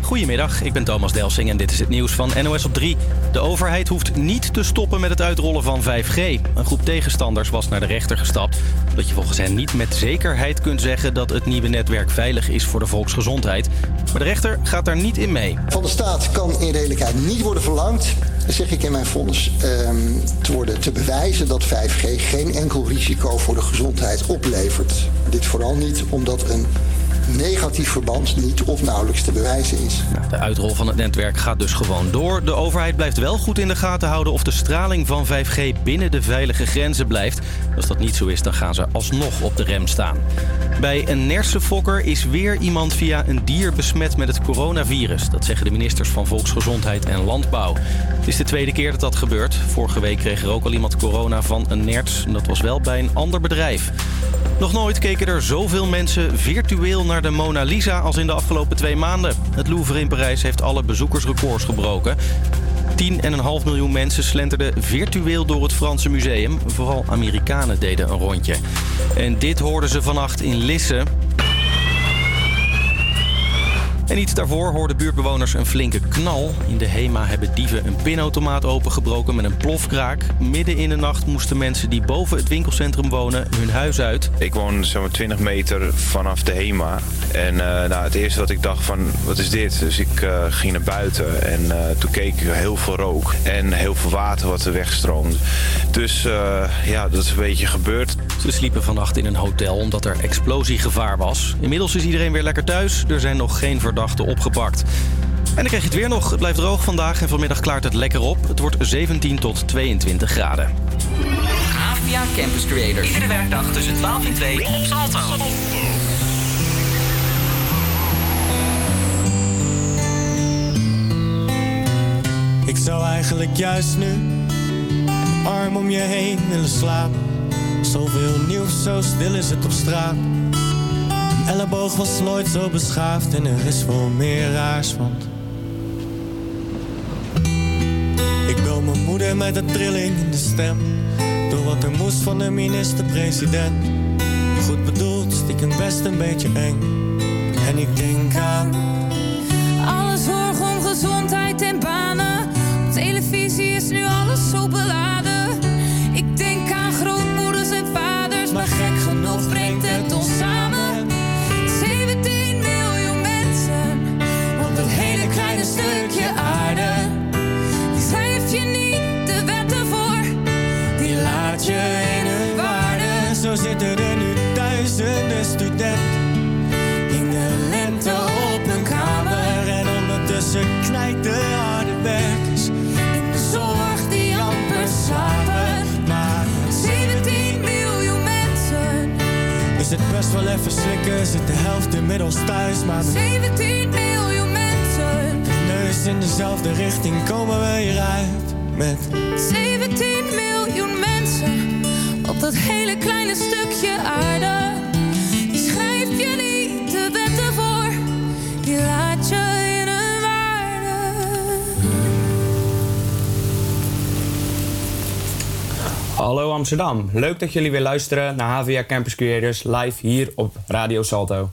Goedemiddag, ik ben Thomas Delsing en dit is het nieuws van NOS op 3. De overheid hoeft niet te stoppen met het uitrollen van 5G. Een groep tegenstanders was naar de rechter gestapt... omdat je volgens hen niet met zekerheid kunt zeggen... dat het nieuwe netwerk veilig is voor de volksgezondheid. Maar de rechter gaat daar niet in mee. Van de staat kan in redelijkheid niet worden verlangd, zeg ik in mijn vonnis, ehm, te worden te bewijzen dat 5G geen enkel risico voor de gezondheid oplevert. Dit vooral niet omdat een negatief verband niet of nauwelijks te bewijzen is. De uitrol van het netwerk gaat dus gewoon door. De overheid blijft wel goed in de gaten houden of de straling van 5G binnen de veilige grenzen blijft. Als dat niet zo is, dan gaan ze alsnog op de rem staan. Bij een nersenfokker is weer iemand via een dier besmet met het coronavirus. Dat zeggen de ministers van Volksgezondheid en Landbouw. Het is de tweede keer dat dat gebeurt. Vorige week kreeg er ook al iemand corona van een nerts. Dat was wel bij een ander bedrijf. Nog nooit keken er zoveel mensen virtueel naar de Mona Lisa als in de afgelopen twee maanden. Het Louvre in Parijs heeft alle bezoekersrecords gebroken. 10,5 miljoen mensen slenterden virtueel door het Franse museum. Vooral Amerikanen deden een rondje. En dit hoorden ze vannacht in Lisse. En iets daarvoor hoorden buurtbewoners een flinke knal. In de HEMA hebben dieven een pinautomaat opengebroken met een plofkraak. Midden in de nacht moesten mensen die boven het winkelcentrum wonen hun huis uit. Ik woon zo'n 20 meter vanaf de HEMA. En eh, nou, het eerste wat ik dacht van, wat is dit? Dus ik eh, ging naar buiten en eh, toen keek ik heel veel rook en heel veel water wat er wegstroomde. Dus ja, dat is een beetje gebeurd. Ze sliepen vannacht in een hotel omdat er explosiegevaar was. Inmiddels is iedereen weer lekker thuis. Er zijn nog geen verdachten opgepakt. En dan krijg je het weer nog. Het blijft droog vandaag en vanmiddag klaart het lekker op. Het wordt 17 tot 22 graden. APA Campus Creators. Iedere werkdag tussen 12 en 2 op Salto. Ik zou eigenlijk juist nu een arm om je heen willen slapen. Zoveel nieuws, zo stil is het op straat. Elleboog was nooit zo beschaafd en er is wel meer raars, want... Ik bel mijn moeder met een trilling in de stem. Door wat er moest van de minister-president. Goed bedoeld, stiekem best een beetje eng. En ik denk aan... Alle zorg om gezondheid en banen. Televisie is nu alles zo beladen. Wel even slikken, zit de helft inmiddels thuis. Maar met 17 miljoen mensen, de neus in dezelfde richting komen we hieruit. Met 17 miljoen mensen op dat hele kleine stukje aarde. Die schrijf je niet de wetten voor, die laat Hallo Amsterdam, leuk dat jullie weer luisteren naar HVA Campus Creators live hier op Radio Salto.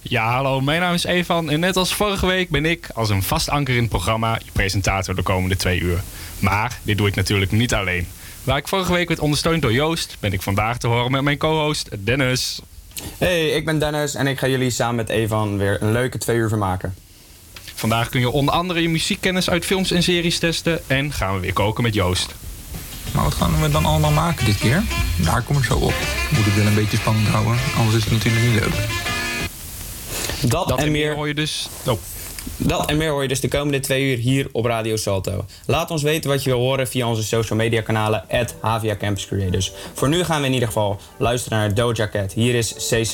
Ja, hallo, mijn naam is Evan en net als vorige week ben ik als een vast anker in het programma je presentator de komende twee uur. Maar dit doe ik natuurlijk niet alleen. Waar ik vorige week werd ondersteund door Joost, ben ik vandaag te horen met mijn co-host Dennis. Hey, ik ben Dennis en ik ga jullie samen met Evan weer een leuke twee uur vermaken. Vandaag kun je onder andere je muziekkennis uit films en series testen en gaan we weer koken met Joost. Maar wat gaan we dan allemaal maken dit keer? Daar kom ik zo op. Moet ik wel een beetje spannend houden, anders is het natuurlijk niet leuk. Dat, Dat en meer hoor je dus. Oh. Dat en meer hoor je dus de komende twee uur hier op Radio Salto. Laat ons weten wat je wil horen via onze social media kanalen at HVA Campus Creators. Voor nu gaan we in ieder geval luisteren naar Doja Cat. Hier is Say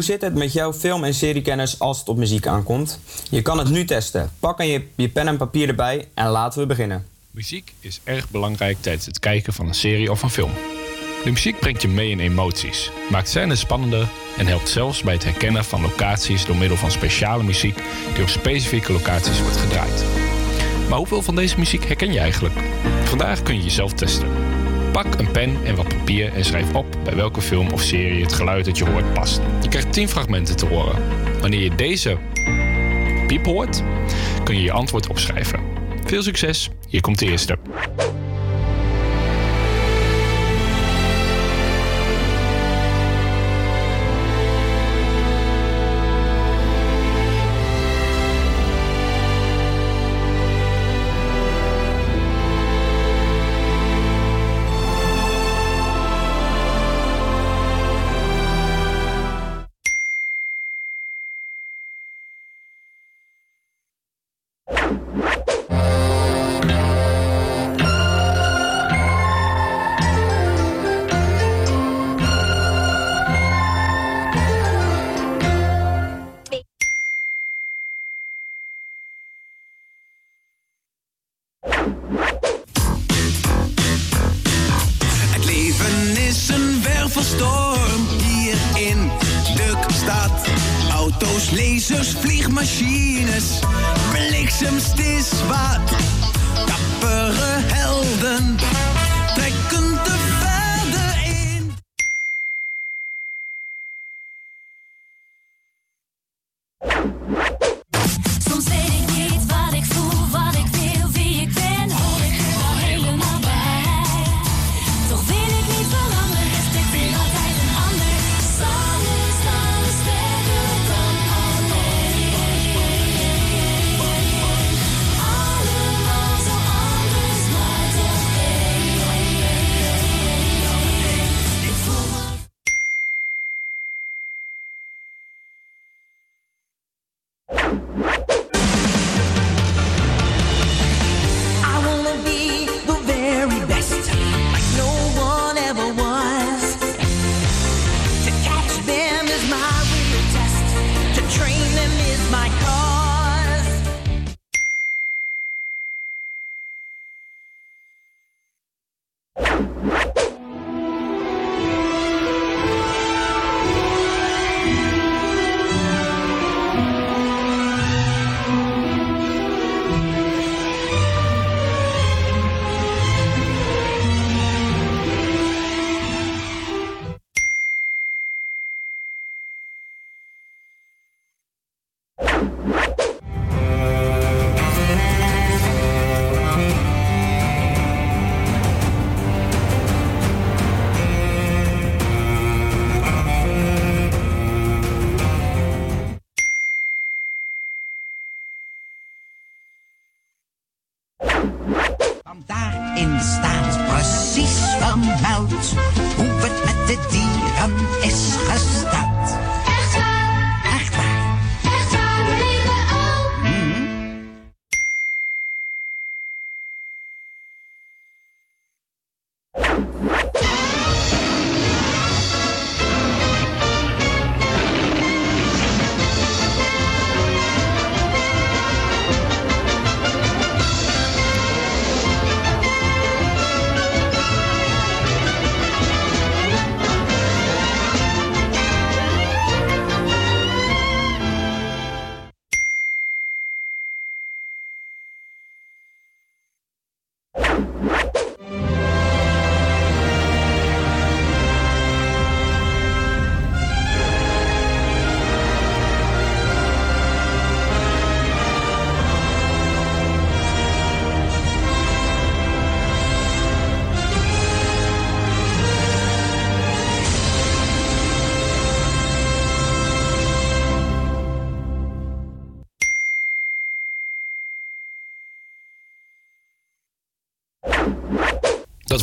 Hoe zit het met jouw film- en seriekennis als het op muziek aankomt? Je kan het nu testen. Pak aan je, je pen en papier erbij en laten we beginnen. Muziek is erg belangrijk tijdens het kijken van een serie of een film. De muziek brengt je mee in emoties, maakt scènes spannender en helpt zelfs bij het herkennen van locaties door middel van speciale muziek die op specifieke locaties wordt gedraaid. Maar hoeveel van deze muziek herken je eigenlijk? Vandaag kun je jezelf testen. Pak een pen en wat papier en schrijf op bij welke film of serie het geluid dat je hoort past. Je krijgt 10 fragmenten te horen. Wanneer je deze piep hoort, kun je je antwoord opschrijven. Veel succes, hier komt de eerste.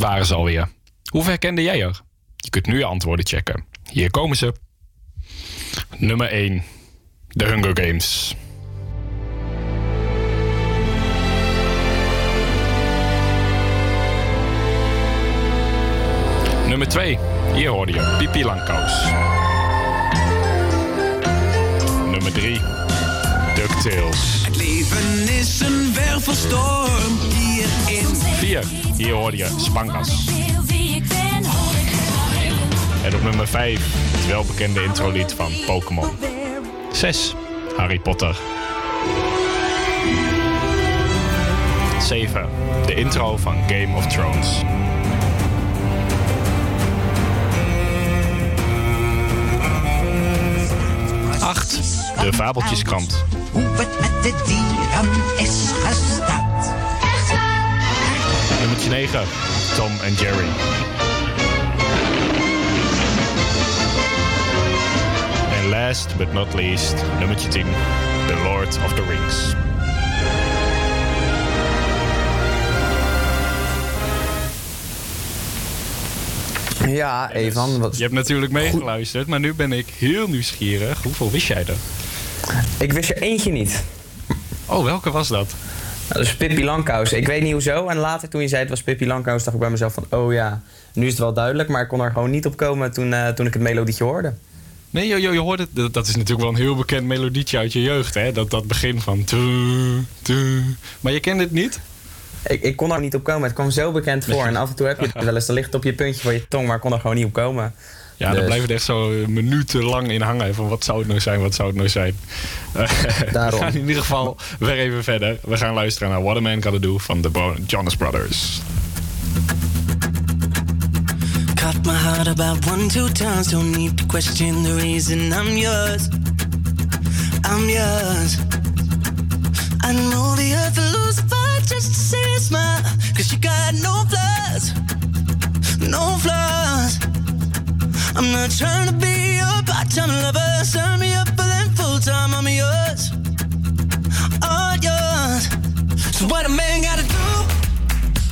Waren ze alweer. Hoeveel herkende jij er? Je kunt nu je antwoorden checken. Hier komen ze. Nummer 1. The Hunger Games. Nummer 2. Hier hoorde je Pipi Langkous. Nummer 3. DuckTales. Het leven is een wervelstorm hier in. 4. Hier hoorde je Spangas. En op nummer 5 het welbekende introlied van Pokémon. 6. Harry Potter. 7. De intro van Game of Thrones. 8. De Fabeltjeskrant. Hoe het met de dieren is gesteld. Nummer 9. Tom en Jerry. En last but not least, nummer 10. The Lord of the Rings. Ja, Evan. Wat... Je hebt natuurlijk meegeluisterd, maar nu ben ik heel nieuwsgierig. Hoeveel wist jij er? Ik wist er eentje niet. Oh, welke was dat? Nou, dat is Pippi Langkous. Ik weet niet hoezo. En later toen je zei het was Pippi Langkous, dacht ik bij mezelf van... Oh ja, nu is het wel duidelijk. Maar ik kon er gewoon niet op komen toen, eh, toen ik het melodietje hoorde. Nee, je, je, je hoort het. Dat- Dat is natuurlijk wel een heel bekend melodietje uit je jeugd, hè? Dat, dat begin van... tu, tu. Maar je kent het niet? Ik, ik kon er niet op komen. Het kwam zo bekend voor. En af en toe heb je het wel eens. Dan ligt het op je puntje van je tong, maar ik kon er gewoon niet op komen. Ja, dan Dus- blijft het echt zo minutenlang in hangen. Van wat zou het nou zijn, wat zou het nou zijn. Eh, Daarom. We gaan in ieder geval weer even verder. We gaan luisteren naar What a Man Gotta Do van de Jonas Brothers. Cut my heart about one, two times. Don't need to question the reason I'm yours. I'm yours. I know the earth will lose a fight just to see you smile. Cause you got no flaws. No flaws. I'm not trying to be your part-time lover. Sign me up for them full-time. I'm yours. All yours. So what a man gotta do?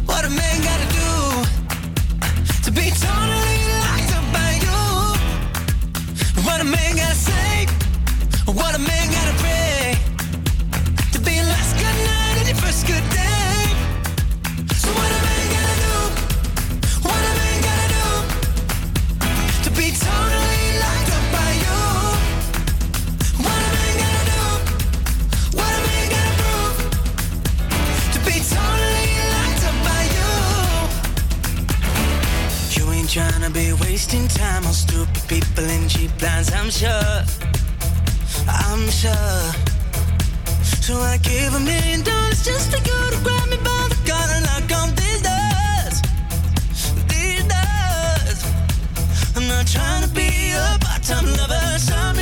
What a man gotta do? to be totally locked up by you. What a man gotta say, what a man tryna be wasting time on stupid people and cheap lines, I'm sure. I'm sure. So I give a million dollars just for you to grab me by the collar and knock on these doors. These doors. I'm not trying to be a part-time lover. Sign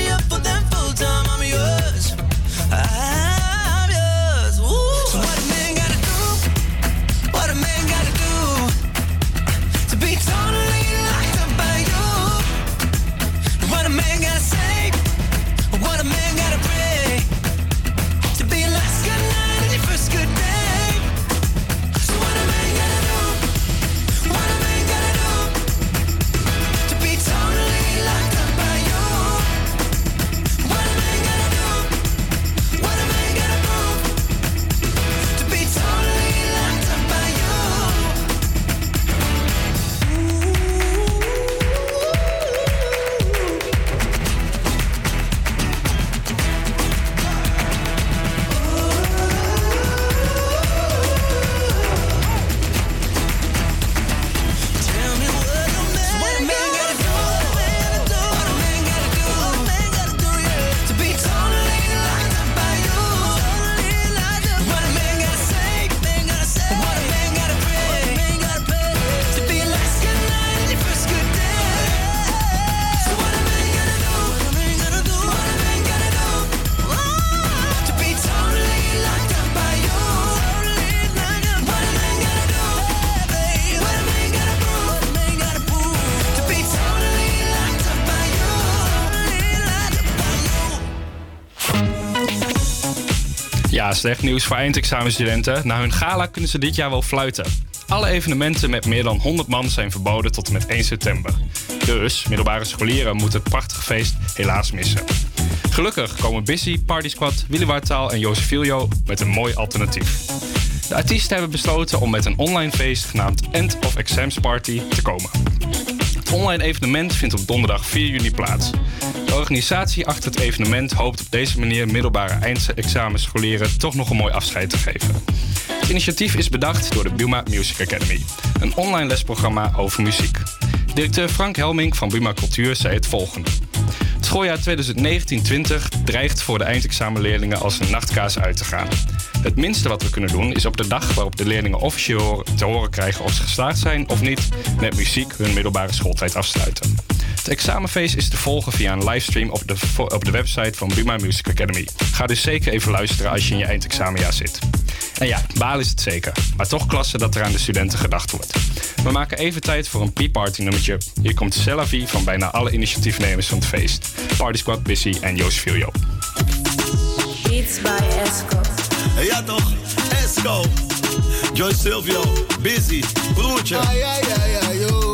Slecht nieuws voor eindexamenstudenten. Na hun gala kunnen ze dit jaar wel fluiten. Alle evenementen met meer dan 100 man zijn verboden tot en met 1 september. Dus middelbare scholieren moeten het prachtige feest helaas missen. Gelukkig komen Busy, Party Squad, Willy Wartaal en Josefilio met een mooi alternatief. De artiesten hebben besloten om met een online feest genaamd End of Exams Party te komen. Het online evenement vindt op donderdag 4 juni plaats. De organisatie achter het evenement hoopt op deze manier middelbare eindexamenscholieren toch nog een mooi afscheid te geven. Het initiatief is bedacht door de Buma Music Academy, een online lesprogramma over muziek. Directeur Frank Helming van Buma Cultuur zei het volgende. Het schooljaar 2019-20 dreigt voor de eindexamenleerlingen als een nachtkaas uit te gaan. Het minste wat we kunnen doen is op de dag waarop de leerlingen officieel te horen krijgen of ze geslaagd zijn of niet, met muziek hun middelbare schooltijd afsluiten. Het examenfeest is te volgen via een livestream op de, op de website van Buma Music Academy. Ga dus zeker even luisteren als je in je eindexamenjaar zit. En ja, baal is het zeker, maar toch klasse dat er aan de studenten gedacht wordt. We maken even tijd voor een P-party nummertje. Hier komt Cellavi van bijna alle initiatiefnemers van het feest. Party Squad, Bissy en Joost Filio. Beats by Esco. Ja toch, Esco. Joy Silvio, Busy, broertje. Ai, ai, ai, ai, yo.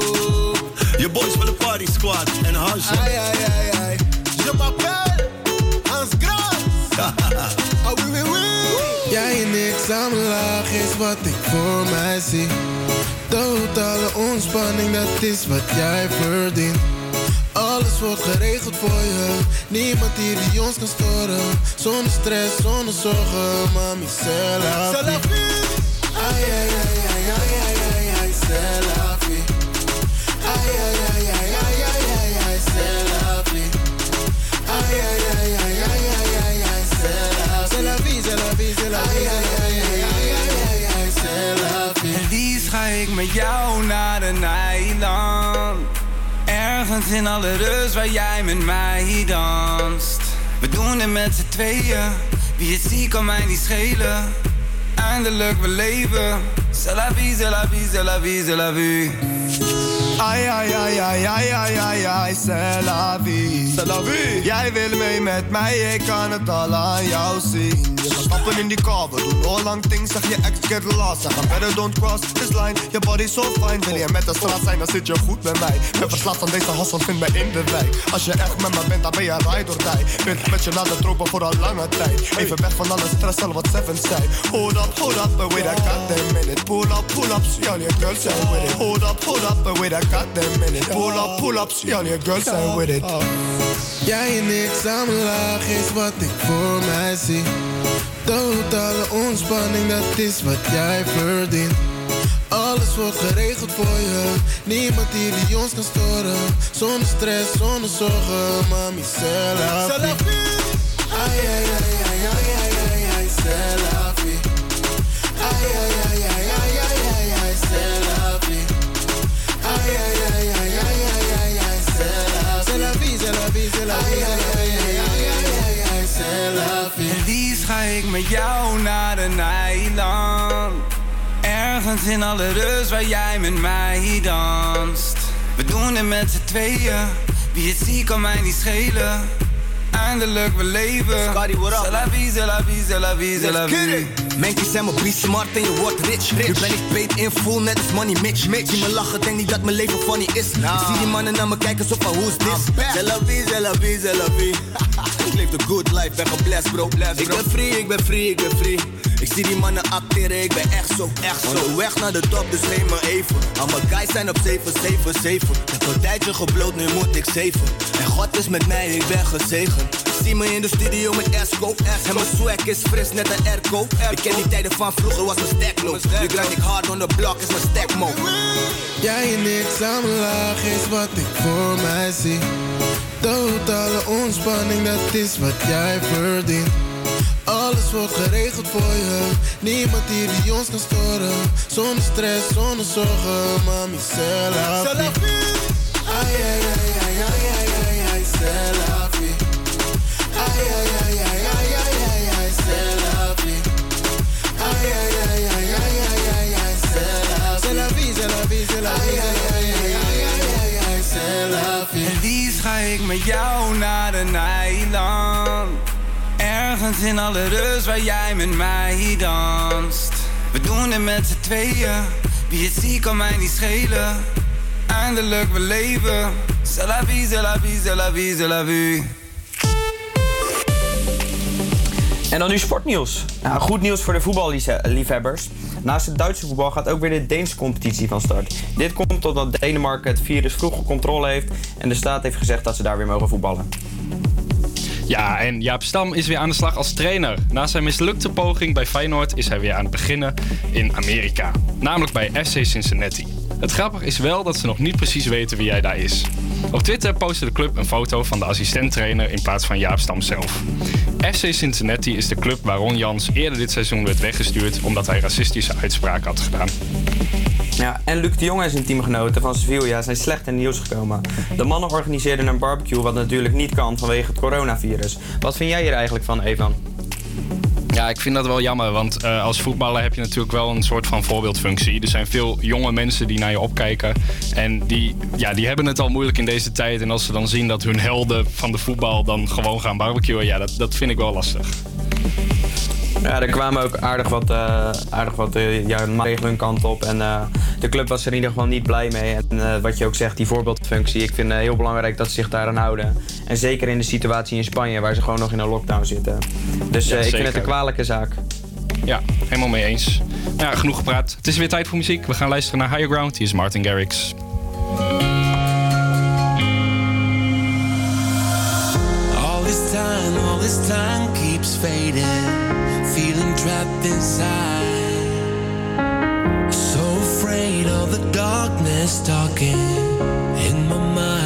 Je boys van de Party Squad en Hansje. Ai, ai, ai, ai. Je m'appelle Hans Gras. Ah, oui, oui, oui. Jij en ik samen laag is wat ik voor mij zie. Totale ontspanning, dat is wat jij verdient. Alles wordt geregeld voor je. Niemand hier die ons kan storen. Zonder stress, zonder zorgen. Mami, c'est jou naar de eiland. Ergens in alle rust waar jij met mij danst. We doen het met z'n tweeën. Wie het ziet kan mij niet schelen. Eindelijk we leven. C'est la vie, c'est la vie, c'est la vie, c'est la vie. Ai, ai, ai, ai, ai, ai, ai, ai, c'est la vie. C'est la vie. Jij wil mee met mij, ik kan het al aan jou zien. Je gaat stappen in die car, we doen all lang things, zeg je ex get lost. Zeg better don't cross this line, je body so fine. Wil je met de straat zijn, dan zit je goed bij mij. Ben verslaafd aan deze hustle, vind mij in de wijk. Als je echt met me bent, dan ben je ride or die. Ben met je naar de tropen voor een lange tijd. Even weg van alle stress, al wat Seven zei. Hold up, hold up, but wait, I got them minute. Pull up, pull up, see all your girls say with it. Hold up, hold up, but wait, I got them minute. Pull up, pull up, see all your girls say with it. Jij en ik samen laag is wat ik voor mij zie. Totale ontspanning, dat is wat jij verdient. Alles wordt geregeld voor je. Niemand hier die ons kan storen. Zonder stress, zonder zorgen. Mami, ai, ai, ai, ai, ai, ai, ai, En liefst ga ik met jou naar een eiland. Ergens in alle rust waar jij met mij danst. We doen het met z'n tweeën. Wie het ziet kan mij niet schelen. Eindelijk we leven. C'est la vie, c'est la vie, c'est la vie, c'est la vie. Mankies zijn me brie smart en je wordt rich. Nu ben ik paid in full, net als money Mitch. Zie me lachen, denk niet dat mijn leven funny is. Ik zie die mannen naar me kijken zo van, who's this? C'est la vie, c'est la vie, c'est la vie. ik leef de good life, ben geblest bro. Ik ben free, ik ben free, ik ben free. Ik zie die mannen acteren, ik ben echt zo, echt zo. Onderweg naar de top, dus neem me even. Al mijn guys zijn op 7, 7, 7. Ik heb een tijdje gebloot, nu moet ik zeven. En God is met mij, ik ben gezegend. Zie me in de studio met Esco. En mijn swag is fris, net een airco. Ik ken die tijden van vroeger, was mijn stack. Nu grind ik hard on the block, is mijn stack mo. Jij en ik samen laag is wat ik voor mij zie. Totale ontspanning, dat is wat jij verdient. Alles wordt geregeld voor je. Niemand hier die ons kan storen. Zonder stress, zonder zorgen. Mami, c'est la vie. Ai, ai, ai, ai, ai, ai, ai, ai, vie. Ai, ai, ai, ai, ai, ai, ai, ai, vie. Ai, ai, ai, ai, ai, ai, ai, ai, vie. C'est la vie, c'est la vie, c'est la vie. Ai, ai, ai, ai, ai, ai, ai. En liefst ga ik met jou naar een eiland. Ergens in alle rust waar jij met mij danst. We doen het met z'n tweeën. Wie het ziet kan mij niet schelen. Eindelijk we leven. C'est la vie, c'est la vie, c'est la vie. En dan nu sportnieuws. Nou, goed nieuws voor de voetballiefhebbers. Naast het Duitse voetbal gaat ook weer de Deense competitie van start. Dit komt omdat Denemarken het virus vroeg op controle heeft en de staat heeft gezegd dat ze daar weer mogen voetballen. Ja, en Jaap Stam is weer aan de slag als trainer. Na zijn mislukte poging bij Feyenoord is hij weer aan het beginnen in Amerika. Namelijk bij FC Cincinnati. Het grappige is wel dat ze nog niet precies weten wie hij daar is. Op Twitter postte de club een foto van de assistenttrainer in plaats van Jaap Stam zelf. FC Cincinnati is de club waar Ron Jans eerder dit seizoen werd weggestuurd omdat hij racistische uitspraken had gedaan. Ja, en Luc de Jong en zijn teamgenoten van Sevilla zijn slecht in nieuws gekomen. De mannen organiseerden een barbecue wat natuurlijk niet kan vanwege het coronavirus. Wat vind jij hier eigenlijk van, Evan? Ja, ik vind dat wel jammer, want eh, als voetballer heb je natuurlijk wel een soort van voorbeeldfunctie. Er zijn veel jonge mensen die naar je opkijken en die, ja, die hebben het al moeilijk in deze tijd. En als ze dan zien dat hun helden van de voetbal dan gewoon gaan barbecuen, ja, dat, dat vind ik wel lastig. Ja, er kwamen ook aardig wat, eh, aardig wat uh, ja, maatregelen hun kant op. En eh, de club was er in ieder geval niet blij mee. En wat je ook zegt, die voorbeeldfunctie. Ik vind het heel belangrijk dat ze zich daaraan houden. En zeker in de situatie in Spanje, waar ze gewoon nog in een lockdown zitten. Dus Ja, ik vind het een kwalijke zaak. Ja, helemaal mee eens. Ja, genoeg gepraat. Het is weer tijd voor muziek. We gaan luisteren naar Higher Ground. Hier is Martin Garrix. This time, all this time keeps fading. Feeling trapped inside. So afraid of the darkness talking in my mind.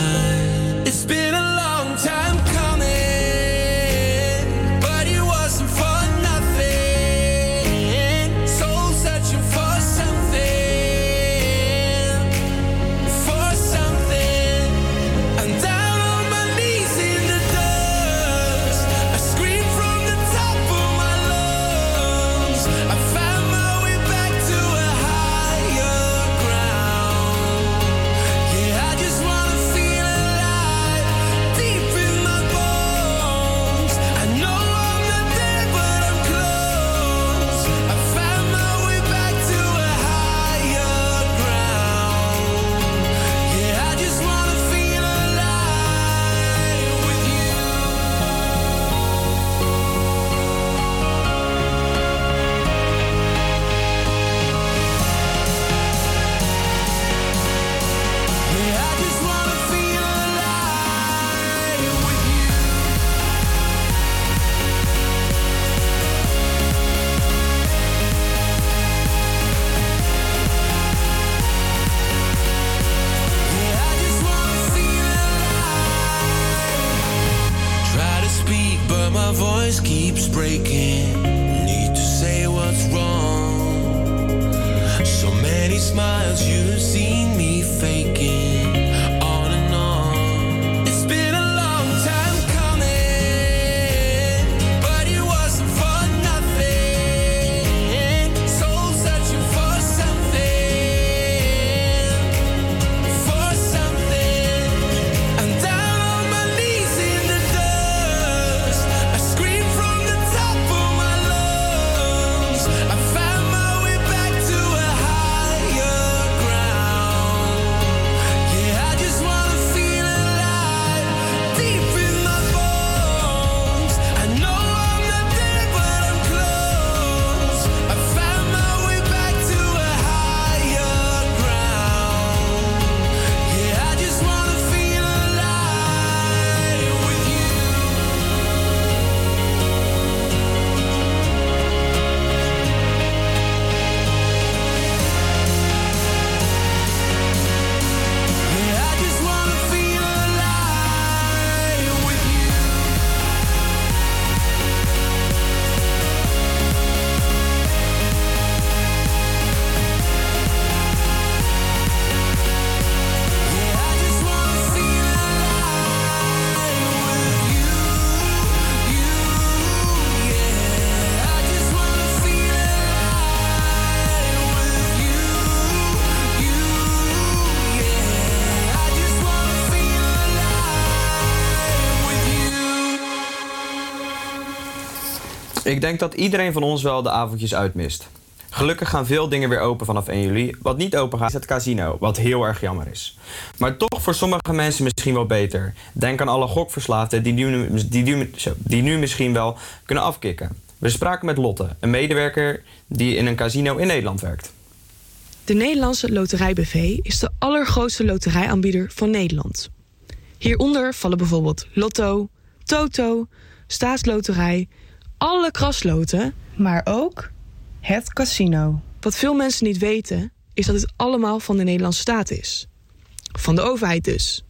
Ik denk dat iedereen van ons wel de avondjes uitmist. Gelukkig gaan veel dingen weer open vanaf 1 juli. Wat niet open gaat is het casino, wat heel erg jammer is. Maar toch voor sommige mensen misschien wel beter. Denk aan alle gokverslaafden die nu, die, die nu misschien wel kunnen afkicken. We spraken met Lotte, een medewerker die in een casino in Nederland werkt. De Nederlandse Loterij BV is de allergrootste loterijaanbieder van Nederland. Hieronder vallen bijvoorbeeld Lotto, Toto, staatsloterij, alle krasloten. Maar ook het casino. Wat veel mensen niet weten, is dat het allemaal van de Nederlandse staat is. Van de overheid dus.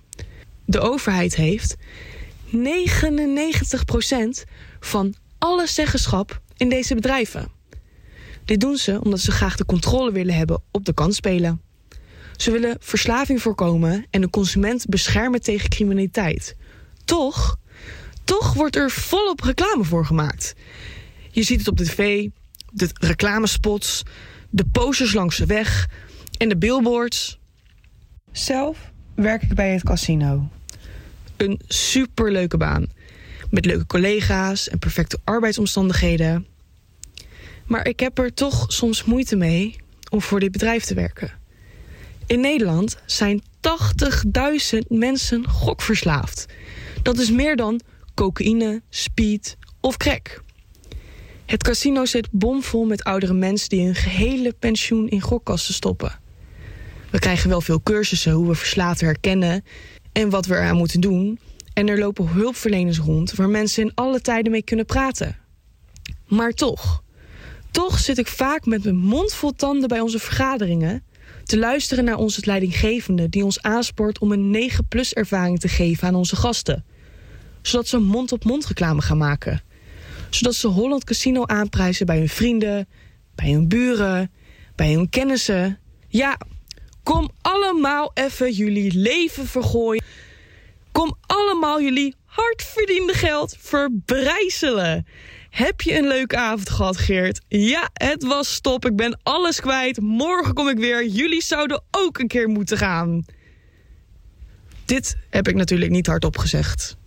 De overheid heeft 99% van alle zeggenschap in deze bedrijven. Dit doen ze omdat ze graag de controle willen hebben op de kansspelen. Ze willen verslaving voorkomen en de consument beschermen tegen criminaliteit. Toch, toch wordt er volop reclame voor gemaakt. Je ziet het op de tv, de reclamespots, de posters langs de weg en de billboards. Zelf werk ik bij het casino. Een superleuke baan. Met leuke collega's en perfecte arbeidsomstandigheden. Maar ik heb er toch soms moeite mee om voor dit bedrijf te werken. In Nederland zijn 80.000 mensen gokverslaafd. Dat is meer dan cocaïne, speed of crack. Het casino zit bomvol met oudere mensen die hun gehele pensioen in gokkassen stoppen. We krijgen wel veel cursussen hoe we verslaafden herkennen en wat we eraan moeten doen. En er lopen hulpverleners rond waar mensen in alle tijden mee kunnen praten. Maar toch, toch zit ik vaak met mijn mond vol tanden bij onze vergaderingen te luisteren naar onze leidinggevende die ons aanspoort om een 9-plus ervaring te geven aan onze gasten. Zodat ze mond-op-mond reclame gaan maken. Zodat ze Holland Casino aanprijzen bij hun vrienden, bij hun buren, bij hun kennissen. Ja, kom allemaal even jullie leven vergooien. Kom allemaal jullie hardverdiende geld verbrijzelen. Heb je een leuke avond gehad, Geert? Ja, het was stop. Ik ben alles kwijt. Morgen kom ik weer. Jullie zouden ook een keer moeten gaan. Dit heb ik natuurlijk niet hardop gezegd.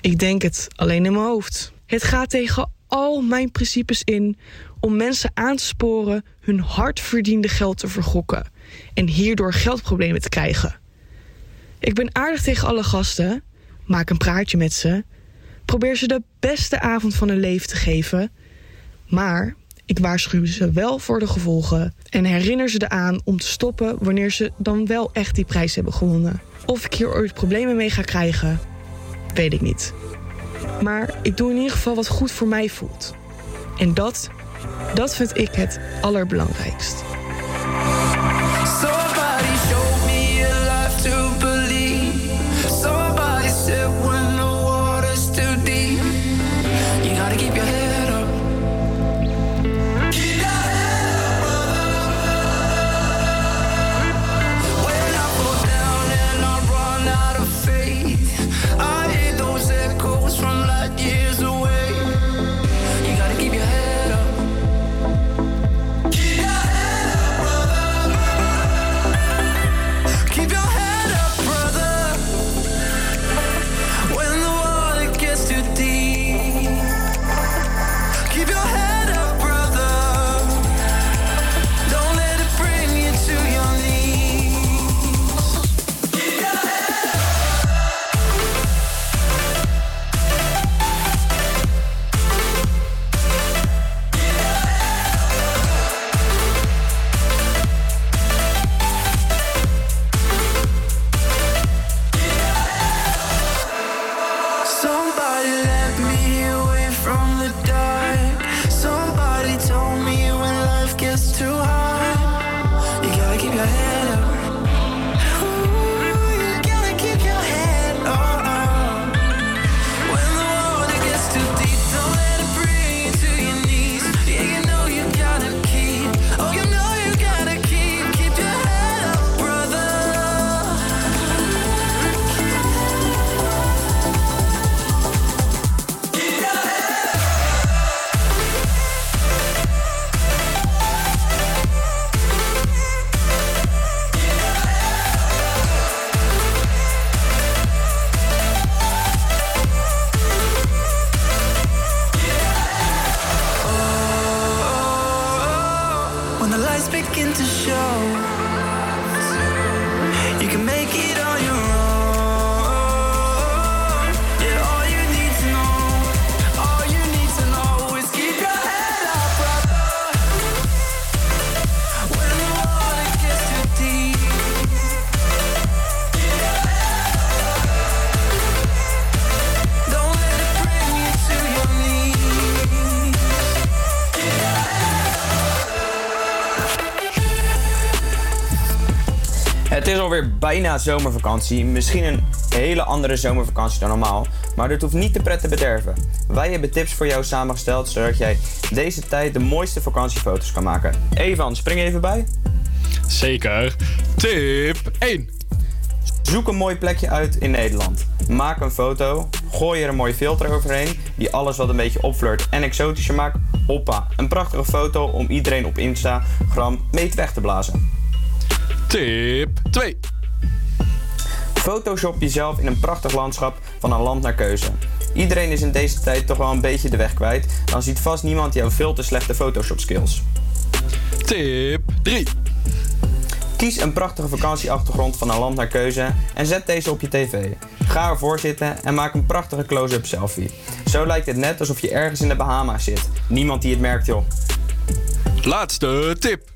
Ik denk het alleen in mijn hoofd. Het gaat tegen al mijn principes in om mensen aan te sporen hun hardverdiende geld te vergokken en hierdoor geldproblemen te krijgen. Ik ben aardig tegen alle gasten, maak een praatje met ze, probeer ze de beste avond van hun leven te geven, maar ik waarschuw ze wel voor de gevolgen en herinner ze eraan om te stoppen wanneer ze dan wel echt die prijs hebben gewonnen. Of ik hier ooit problemen mee ga krijgen, weet ik niet. Maar ik doe in ieder geval wat goed voor mij voelt. En dat, dat vind ik het allerbelangrijkst. Bijna zomervakantie. Misschien een hele andere zomervakantie dan normaal. Maar dit hoeft niet de pret te bederven. Wij hebben tips voor jou samengesteld zodat jij deze tijd de mooiste vakantiefoto's kan maken. Evan, spring even bij. Zeker. Tip 1. Zoek een mooi plekje uit in Nederland. Maak een foto, gooi er een mooie filter overheen die alles wat een beetje opflirt en exotischer maakt. Hoppa, een prachtige foto om iedereen op Instagram mee weg te blazen. Tip 2. Photoshop jezelf in een prachtig landschap van een land naar keuze. Iedereen is in deze tijd toch wel een beetje de weg kwijt. Dan ziet vast niemand jouw veel te slechte Photoshop skills. Tip 3. Kies een prachtige vakantieachtergrond van een land naar keuze en zet deze op je tv. Ga ervoor zitten en maak een prachtige close-up selfie. Zo lijkt het net alsof je ergens in de Bahama's zit. Niemand die het merkt joh. Laatste tip.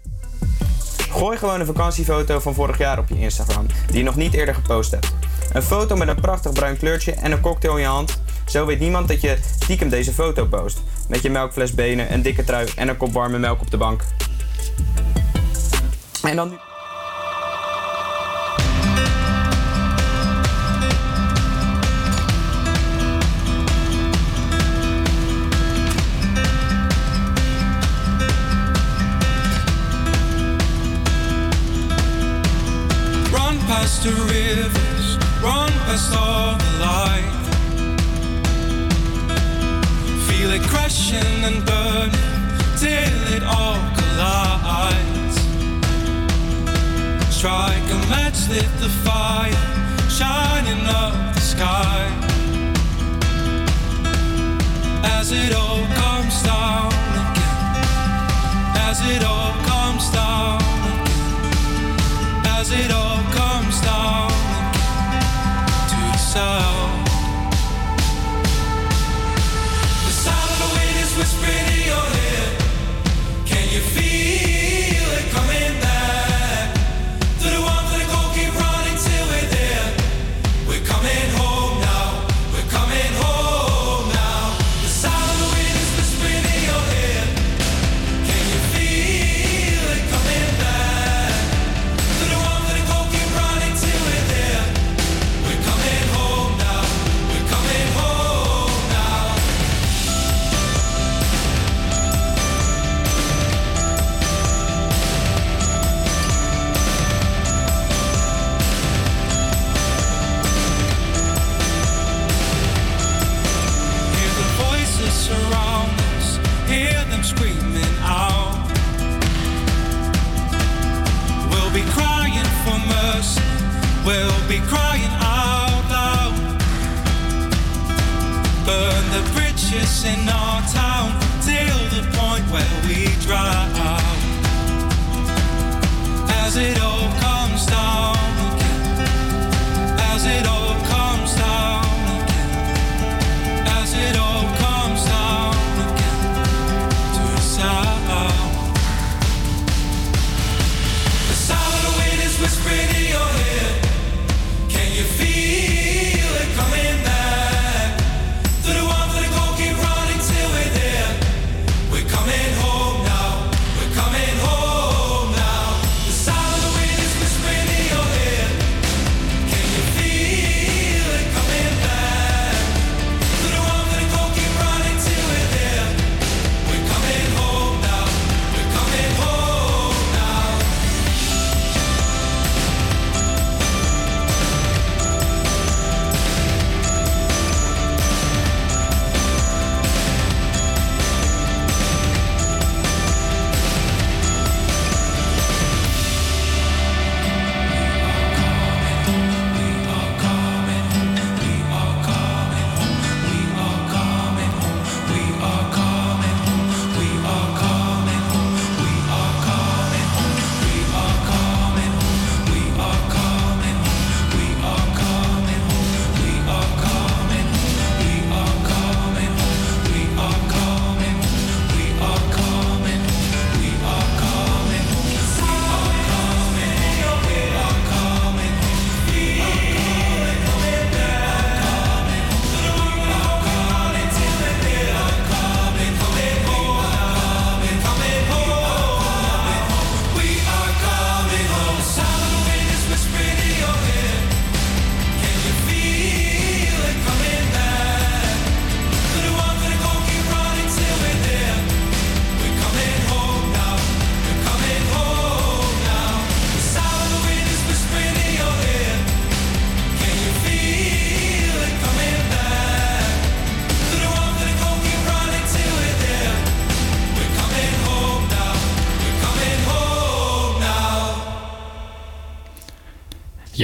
Gooi gewoon een vakantiefoto van vorig jaar op je Instagram, die je nog niet eerder gepost hebt. Een foto met een prachtig bruin kleurtje en een cocktail in je hand. Zo weet niemand dat je stiekem deze foto post. Met je melkfles benen, een dikke trui en een kop warme melk op de bank. En dan nu... past the rivers, run past all the light. Feel it crashing and burning till it all collides. Strike a match, lit the fire, shining up the sky. As it all comes down again, as it all comes down it all comes down to the sound. The sound of the wind is whispering crying out loud. Burn the bridges in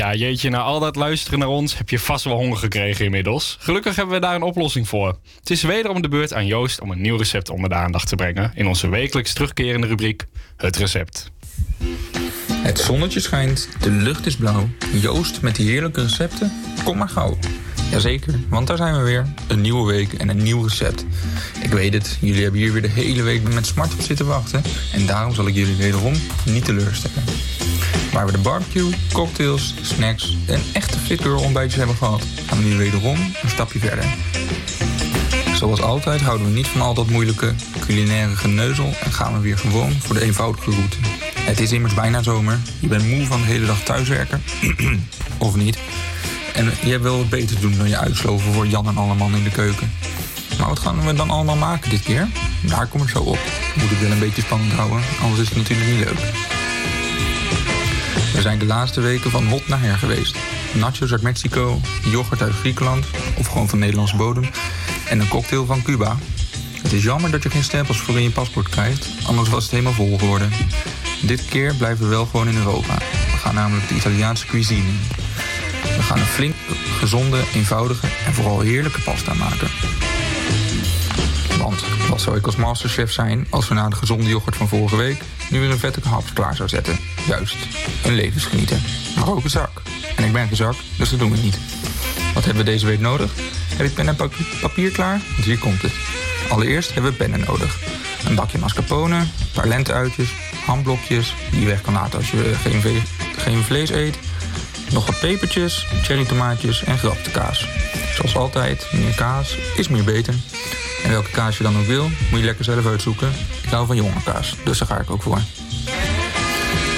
Ja, jeetje, na al dat luisteren naar ons heb je vast wel honger gekregen inmiddels. Gelukkig hebben we daar een oplossing voor. Het is wederom de beurt aan Joost om een nieuw recept onder de aandacht te brengen in onze wekelijks terugkerende rubriek Het Recept. Het zonnetje schijnt, de lucht is blauw. Joost met die heerlijke recepten, kom maar gauw. Jazeker, want daar zijn we weer. Een nieuwe week en een nieuw recept. Ik weet het, jullie hebben hier weer de hele week met smart op zitten wachten. En daarom zal ik jullie wederom niet teleurstellen. Waar we de barbecue, cocktails, snacks en echte fitgirl ontbijtjes hebben gehad, gaan we nu wederom een stapje verder. Zoals altijd houden we niet van al dat moeilijke culinaire geneuzel en gaan we weer gewoon voor de eenvoudige route. Het is immers bijna zomer. Je bent moe van de hele dag thuiswerken. of niet. En je wel wat beter te doen dan je uitsloven voor Jan en alle man in de keuken. Maar wat gaan we dan allemaal maken dit keer? Daar kom ik zo op. Moet ik wel een beetje spannend houden, anders is het natuurlijk niet leuk. Zijn de laatste weken van hot naar her geweest. Nachos uit Mexico, yoghurt uit Griekenland, of gewoon van Nederlandse bodem, en een cocktail van Cuba. Het is jammer dat je geen stempels voor in je paspoort krijgt, anders was het helemaal vol geworden. Dit keer blijven we wel gewoon in Europa. We gaan namelijk de Italiaanse cuisine in. We gaan een flink gezonde, eenvoudige en vooral heerlijke pasta maken. Want wat zou ik als masterchef zijn als we na de gezonde yoghurt van vorige week nu weer een vette haps klaar zou zetten? Juist, een levensgenieter. Maar ook een zak. En ik ben geen zak, dus dat doen we niet. Wat hebben we deze week nodig? Heb ik pen en papier, klaar? Want hier komt het. Allereerst hebben we pennen nodig. Een bakje mascarpone, een paar lenteuitjes, hamblokjes die je weg kan laten als je geen, geen vlees eet. Nog wat pepertjes, cherrytomaatjes en gerapte kaas. Zoals altijd, meer kaas is meer beter. En welke kaas je dan ook wil, moet je lekker zelf uitzoeken. Ik hou van jonge kaas, dus daar ga ik ook voor.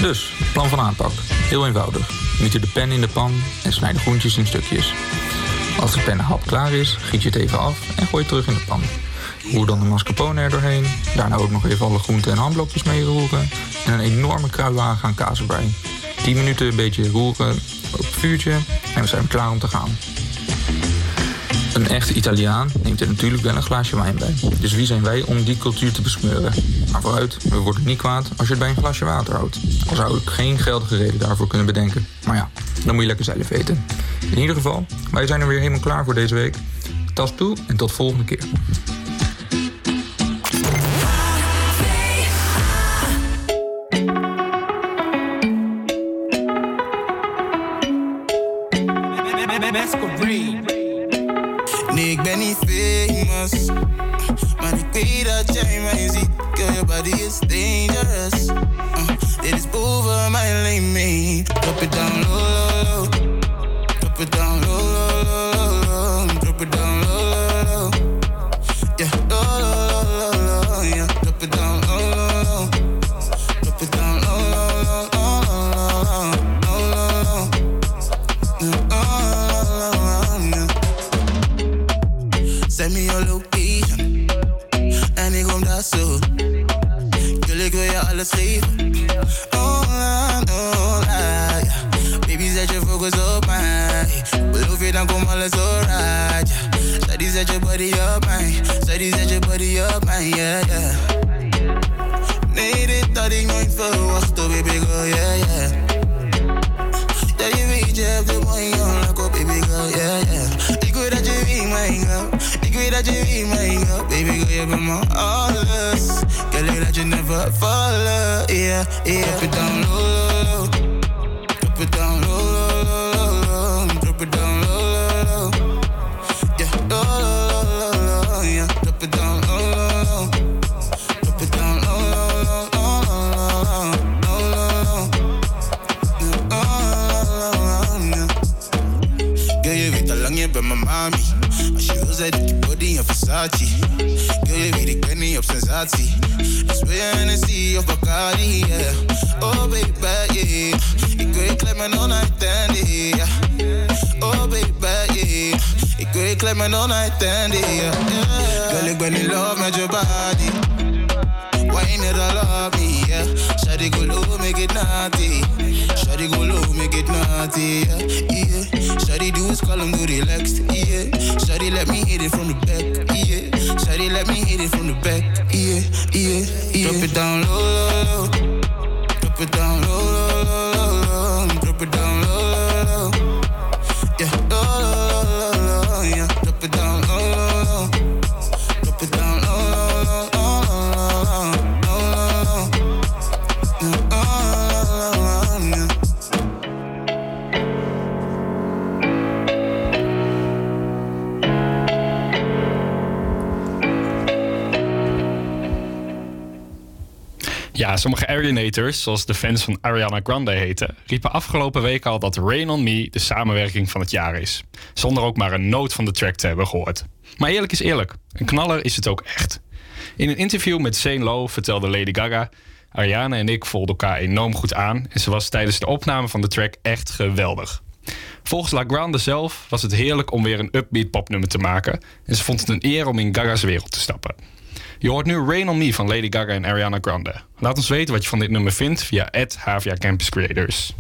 Dus, plan van aanpak. Heel eenvoudig. Miet de pen in de pan en snijd de groentjes in stukjes. Als de pennenhap klaar is, giet je het even af en gooi het terug in de pan. Roer dan de mascarpone er doorheen. Daarna ook nog even alle groenten en hamblokjes mee roeren. En een enorme kruiwagen aan kaas erbij. 10 minuten een beetje roeren op het vuurtje en we zijn klaar om te gaan. Een echte Italiaan neemt er natuurlijk wel een glaasje wijn bij. Dus wie zijn wij om die cultuur te besmeuren? Maar vooruit, we worden niet kwaad als je het bij een glasje water houdt. Al zou ik geen geldige reden daarvoor kunnen bedenken. Maar ja, dan moet je lekker zelf weten. In ieder geval, wij zijn er weer helemaal klaar voor deze week. Tas toe en tot volgende keer. zoals de fans van Ariana Grande heten, riepen afgelopen week al dat Rain on Me de samenwerking van het jaar is. Zonder ook maar een noot van de track te hebben gehoord. Maar eerlijk is eerlijk, een knaller is het ook echt. In een interview met Zane Lowe vertelde Lady Gaga: Ariana en ik volden elkaar enorm goed aan en ze was tijdens de opname van de track echt geweldig. Volgens La Grande zelf was het heerlijk om weer een upbeat popnummer te maken en ze vond het een eer om in Gaga's wereld te stappen. Je hoort nu Rain On Me van Lady Gaga en Ariana Grande. Laat ons weten wat je van dit nummer vindt via @havia Campus Creators.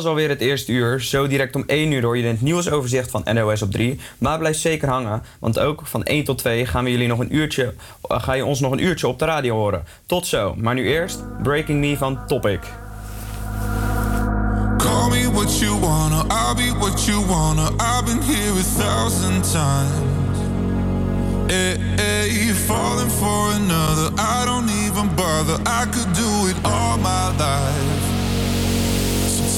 Was alweer het eerste uur. Zo direct om 1 uur hoor je het nieuwsoverzicht van NOS op 3. Maar blijf zeker hangen, want ook van 1 tot 2 gaan we jullie nog een uurtje, eh, ga je ons nog een uurtje op de radio horen. Tot zo. Maar nu eerst Breaking Me van Topic. Call me what you wanna, I'll be what you wanna. I've been here a thousand times. Hey, hey, falling for another, I don't even bother. I could do it all my life.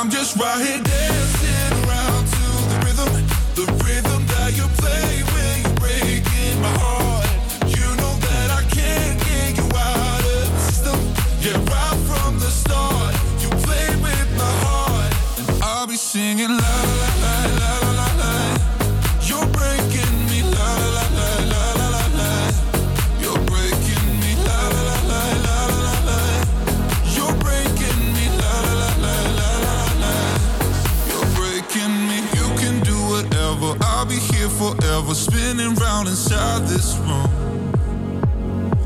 I'm just right here round inside this room.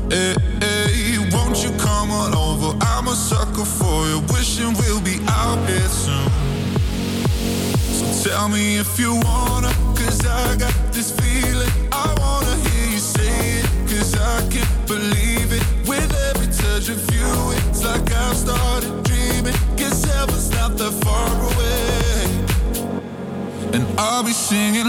Hey, hey, won't you come on over? I'm a sucker for you, wishing we'll be out here soon. So tell me if you wanna, cause I got this feeling. I wanna hear you say it, cause I can't believe it. With every touch of you, it's like I've started dreaming. Guess heaven's not that far away. And I'll be singing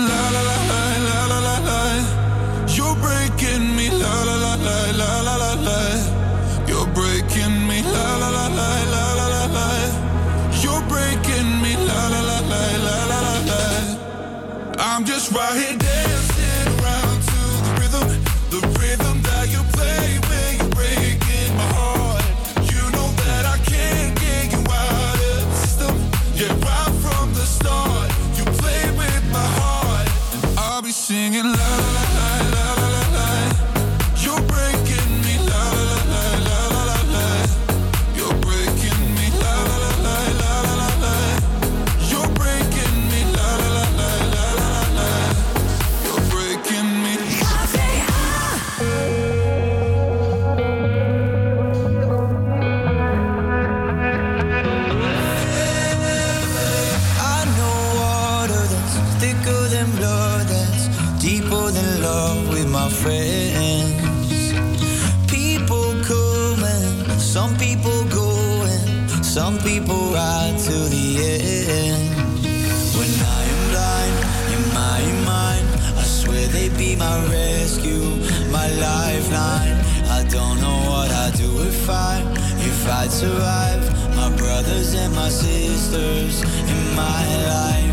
I'm just right here people ride to the end. When I am blind in my mind, I swear they'd be my rescue, my lifeline. I don't know what I'd do if I, if I'd survive. My brothers and my sisters in my life.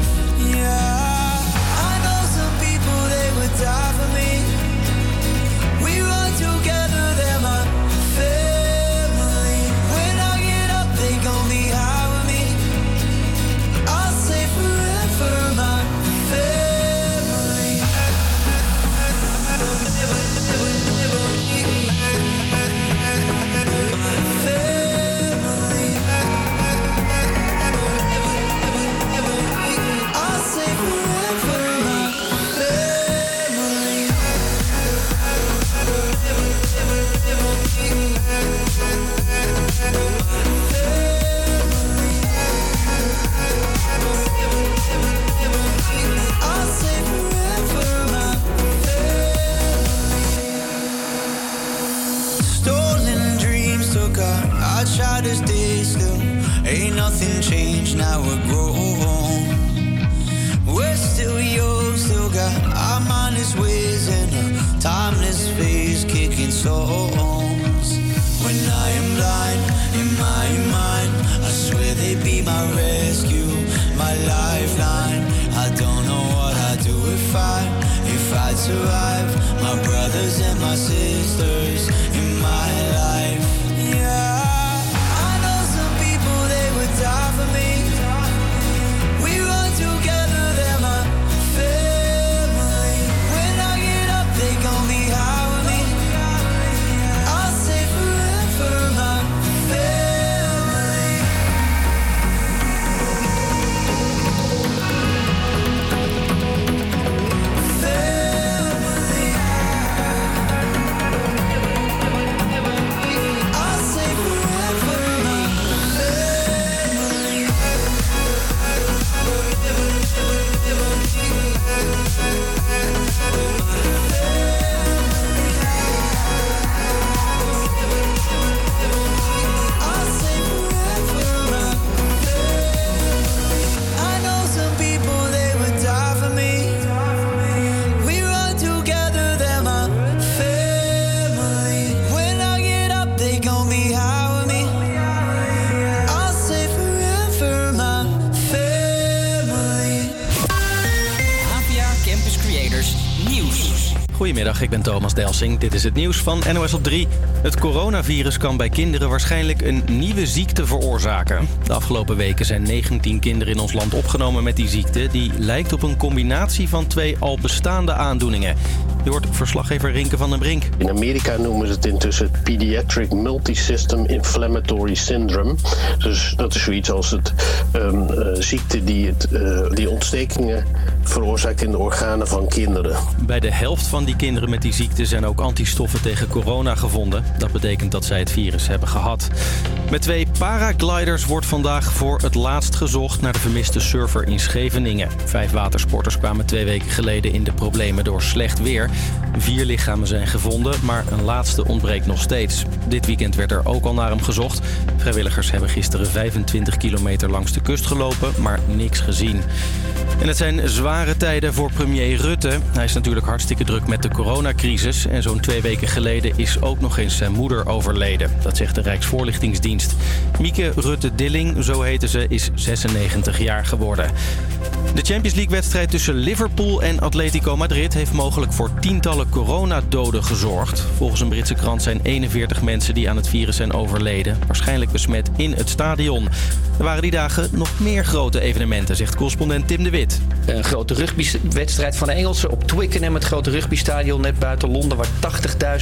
Stones. When I am blind in my mind, I swear they be my rescue, my lifeline. I don't know what I'd do if I, if I'd survive. Dit is het nieuws van NOS op 3. Het coronavirus kan bij kinderen waarschijnlijk een nieuwe ziekte veroorzaken. De afgelopen weken zijn 19 kinderen in ons land opgenomen met die ziekte. Die lijkt op een combinatie van twee al bestaande aandoeningen. Je hoort verslaggever Rinke van den Brink. In Amerika noemen ze het intussen het Pediatric Multisystem Inflammatory Syndrome. Dus dat is zoiets als het eh, ziekte die, het, eh, die ontstekingen veroorzaakt in de organen van kinderen. Bij de helft van die kinderen met die ziekte zijn ook antistoffen tegen corona gevonden. Dat betekent dat zij het virus hebben gehad. Met twee paragliders wordt vandaag voor het laatst gezocht naar de vermiste surfer in Scheveningen. Vijf watersporters kwamen twee weken geleden in de problemen door slecht weer. Vier lichamen zijn gevonden, maar een laatste ontbreekt nog steeds. Dit weekend werd er ook al naar hem gezocht. Vrijwilligers hebben gisteren 25 kilometer langs de kust gelopen, maar niks gezien. En het zijn zware tijden voor premier Rutte. Hij is natuurlijk hartstikke druk met de coronacrisis. En zo'n twee weken geleden is ook nog eens zijn moeder overleden. Dat zegt de Rijksvoorlichtingsdienst. Mieke Rutte-Dilling, zo heette ze, is 96 jaar geworden. De Champions League-wedstrijd tussen Liverpool en Atletico Madrid... heeft mogelijk voor tientallen coronadoden gezorgd. Volgens een Britse krant zijn 41 mensen die aan het virus zijn overleden... waarschijnlijk besmet in het stadion. Er waren die dagen nog meer grote evenementen, zegt correspondent Tim de Wit. Een grote rugbywedstrijd van de Engelsen op Twickenham, het grote rugbystadion net buiten Londen, waar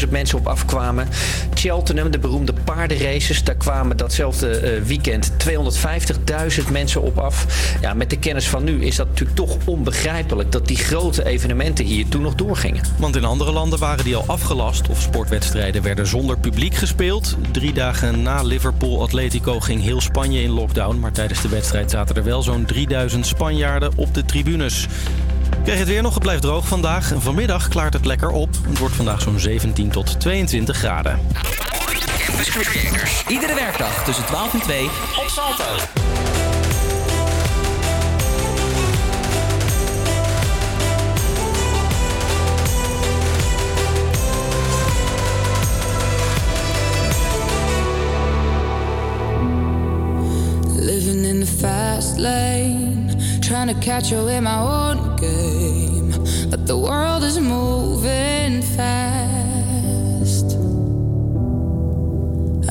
80.000 mensen op afkwamen. Cheltenham, de beroemde paardenraces, daar kwamen datzelfde eh, weekend 250.000 mensen op af. Ja, met de kennis van nu is dat natuurlijk toch onbegrijpelijk dat die grote evenementen hier toen nog doorgingen. Want in andere landen waren die al afgelast of sportwedstrijden werden zonder publiek gespeeld. Drie dagen na Liverpool Atletico ging heel Spanje in lockdown. Maar tijdens de wedstrijd zaten er wel zo'n 3000 Spanjaarden op de tribunes. Krijg het weer nog? Het blijft droog vandaag. En vanmiddag klaart het lekker op. Het wordt vandaag zo'n 17 tot 22 graden. Iedere werkdag tussen 12 en 2 op Salto. Trying to catch you in my own game. But the world is moving fast.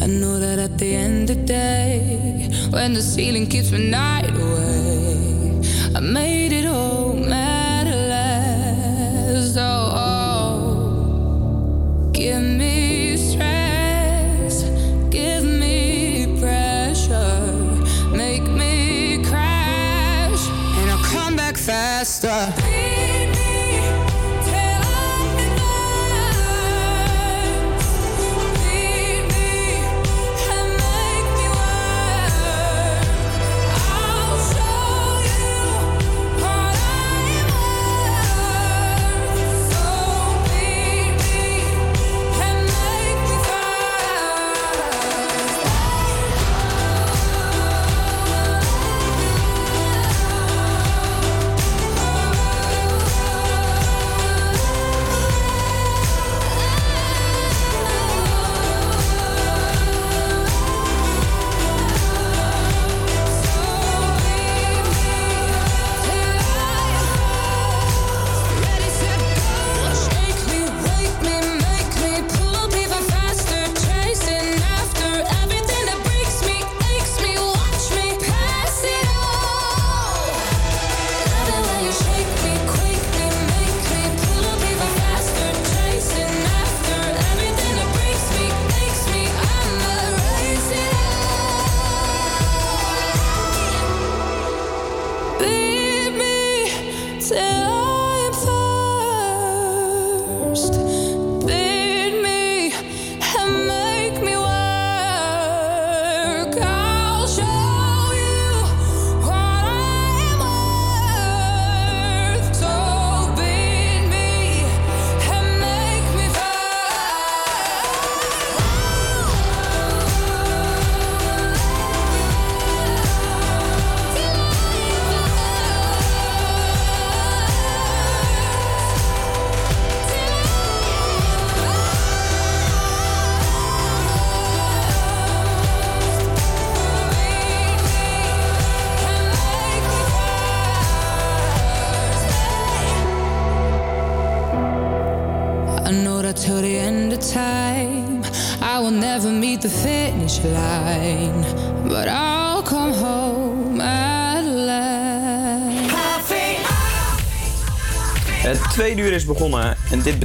I know that at the end of the day, when the ceiling keeps me night away, I made it home at last. Oh, oh. give me faster.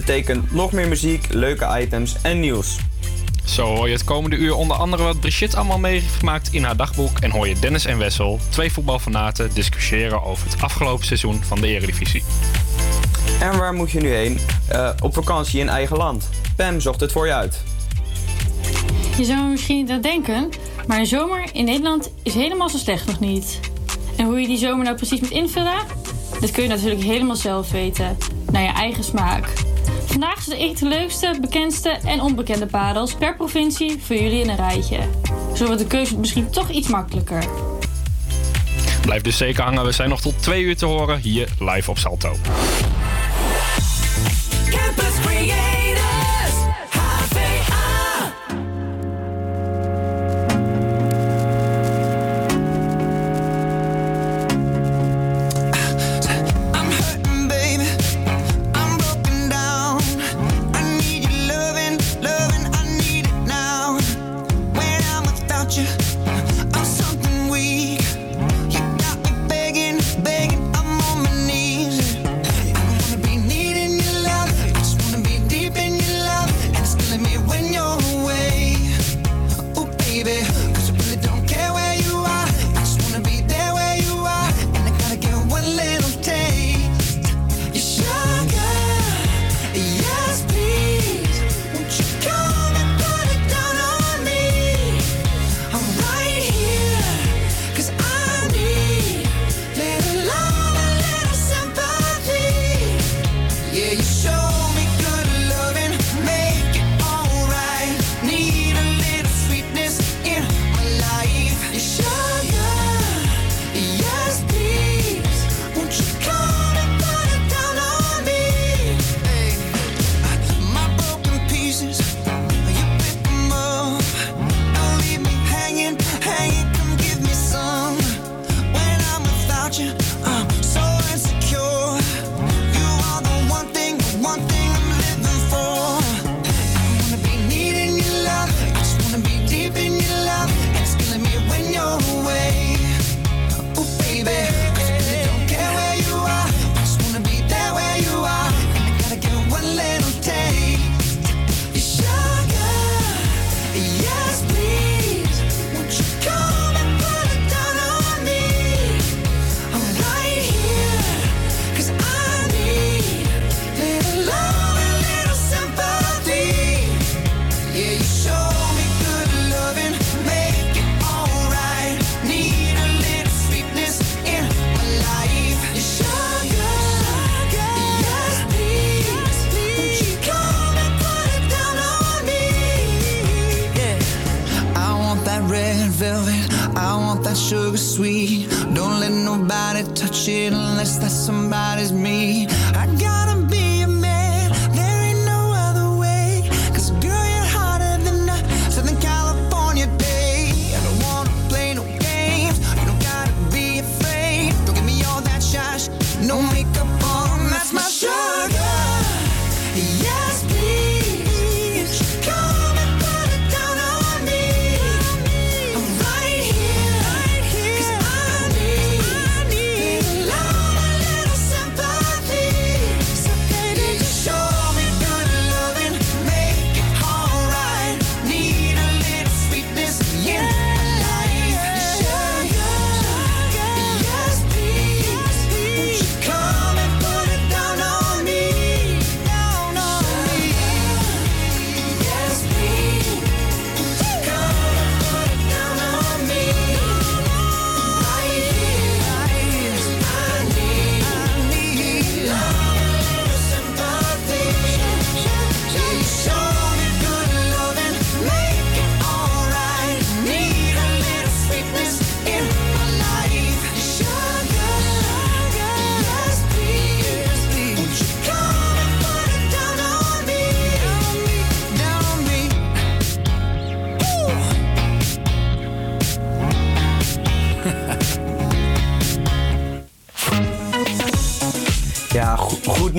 betekent nog meer muziek, leuke items en nieuws. Zo hoor je het komende uur onder andere wat Brigitte allemaal meegemaakt in haar dagboek. En hoor je Dennis en Wessel, twee voetbalfanaten, discussiëren over het afgelopen seizoen van de Eredivisie. En waar moet je nu heen? Eh, op vakantie in eigen land. Pam zocht het voor je uit. Je zou misschien dat denken, maar een zomer in Nederland is helemaal zo slecht nog niet. En hoe je die zomer nou precies moet invullen? Dat kun je natuurlijk helemaal zelf weten. Naar je eigen smaak. Vandaag zijn de leukste, bekendste en onbekende parels per provincie voor jullie in een rijtje. Zo wordt de keuze misschien toch iets makkelijker. Blijf dus zeker hangen, we zijn nog tot twee uur te horen hier live op Salto.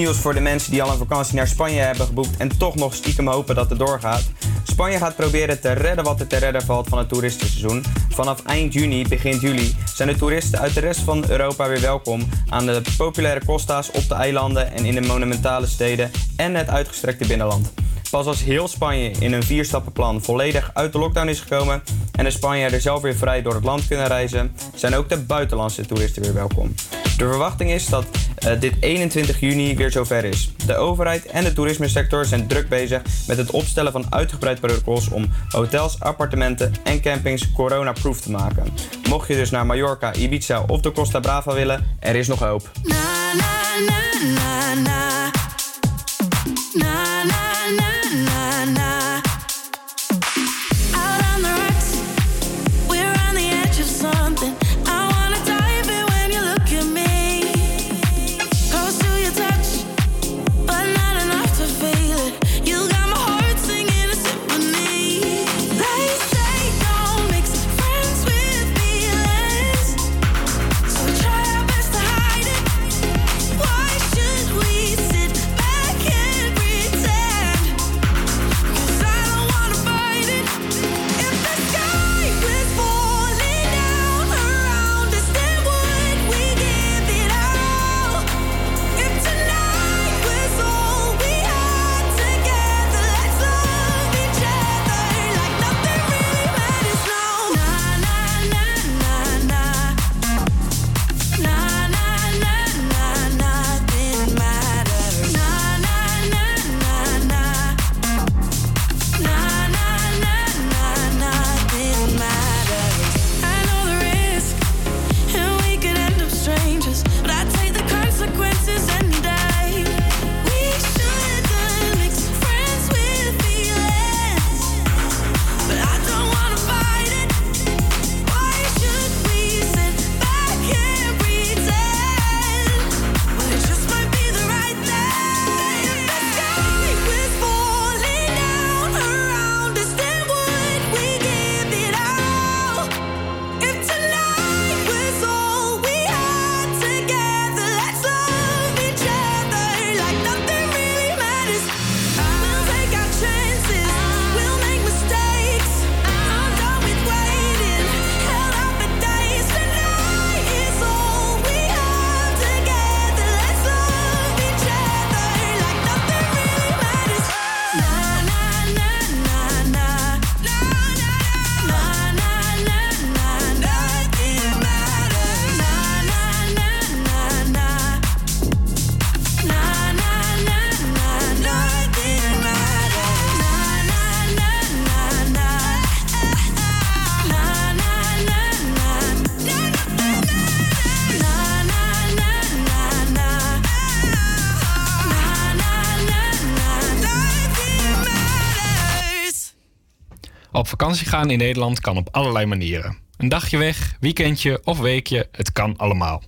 Nieuws voor de mensen die al een vakantie naar Spanje hebben geboekt en toch nog stiekem hopen dat het doorgaat. Spanje gaat proberen te redden wat er te redden valt van het toeristenseizoen. Vanaf eind juni, begin juli zijn de toeristen uit de rest van Europa weer welkom aan de populaire costa's op de eilanden en in de monumentale steden en het uitgestrekte binnenland. Pas als heel Spanje in een vierstappenplan volledig uit de lockdown is gekomen en de Spanjaarden zelf weer vrij door het land kunnen reizen, zijn ook de buitenlandse toeristen weer welkom. De verwachting is dat dit 21 juni weer zover is. De overheid en de toerismesector zijn druk bezig met het opstellen van uitgebreid protocols om hotels, appartementen en campings corona-proof te maken. Mocht je dus naar Mallorca, Ibiza of de Costa Brava willen, er is nog hoop. Vakantie gaan in Nederland kan op allerlei manieren. Een dagje weg, weekendje of weekje, het kan allemaal.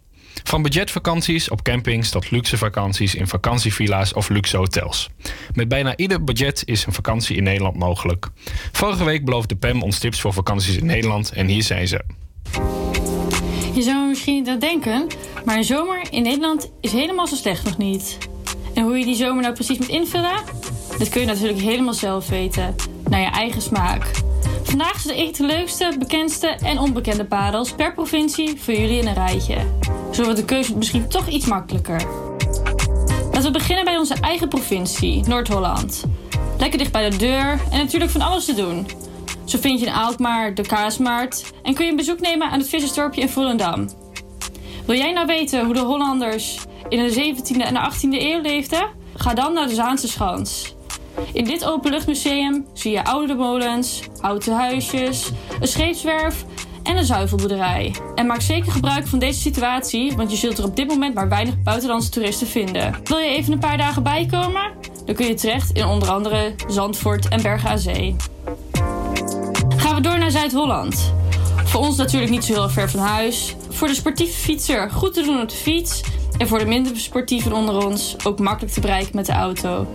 Van budgetvakanties op campings tot luxe vakanties in vakantievilla's of luxe hotels. Met bijna ieder budget is een vakantie in Nederland mogelijk. Vorige week beloofde Pam ons tips voor vakanties in Nederland en hier zijn ze. Je zou misschien aan denken, maar een zomer in Nederland is helemaal zo slecht nog niet. En hoe je die zomer nou precies moet invullen, dat kun je natuurlijk helemaal zelf weten, naar je eigen smaak. Vandaag zet ik de leukste, bekendste en onbekende parels per provincie voor jullie in een rijtje. Zo wordt de keuze misschien toch iets makkelijker. Laten we beginnen bij onze eigen provincie, Noord-Holland. Lekker dicht bij de deur en natuurlijk van alles te doen. Zo vind je in Alkmaar de kaasmarkt en kun je een bezoek nemen aan het vissersdorpje in Volendam. Wil jij nou weten hoe de Hollanders in de 17e en de 18e eeuw leefden? Ga dan naar de Zaanse Schans. In dit openluchtmuseum zie je oude molens, houten huisjes, een scheepswerf en een zuivelboerderij. En maak zeker gebruik van deze situatie, want je zult er op dit moment maar weinig buitenlandse toeristen vinden. Wil je even een paar dagen bijkomen? Dan kun je terecht in onder andere Zandvoort en Bergen aan Zee. Gaan we door naar Zuid-Holland. Voor ons natuurlijk niet zo heel ver van huis. Voor de sportieve fietser goed te doen op de fiets. En voor de minder sportieven onder ons ook makkelijk te bereiken met de auto.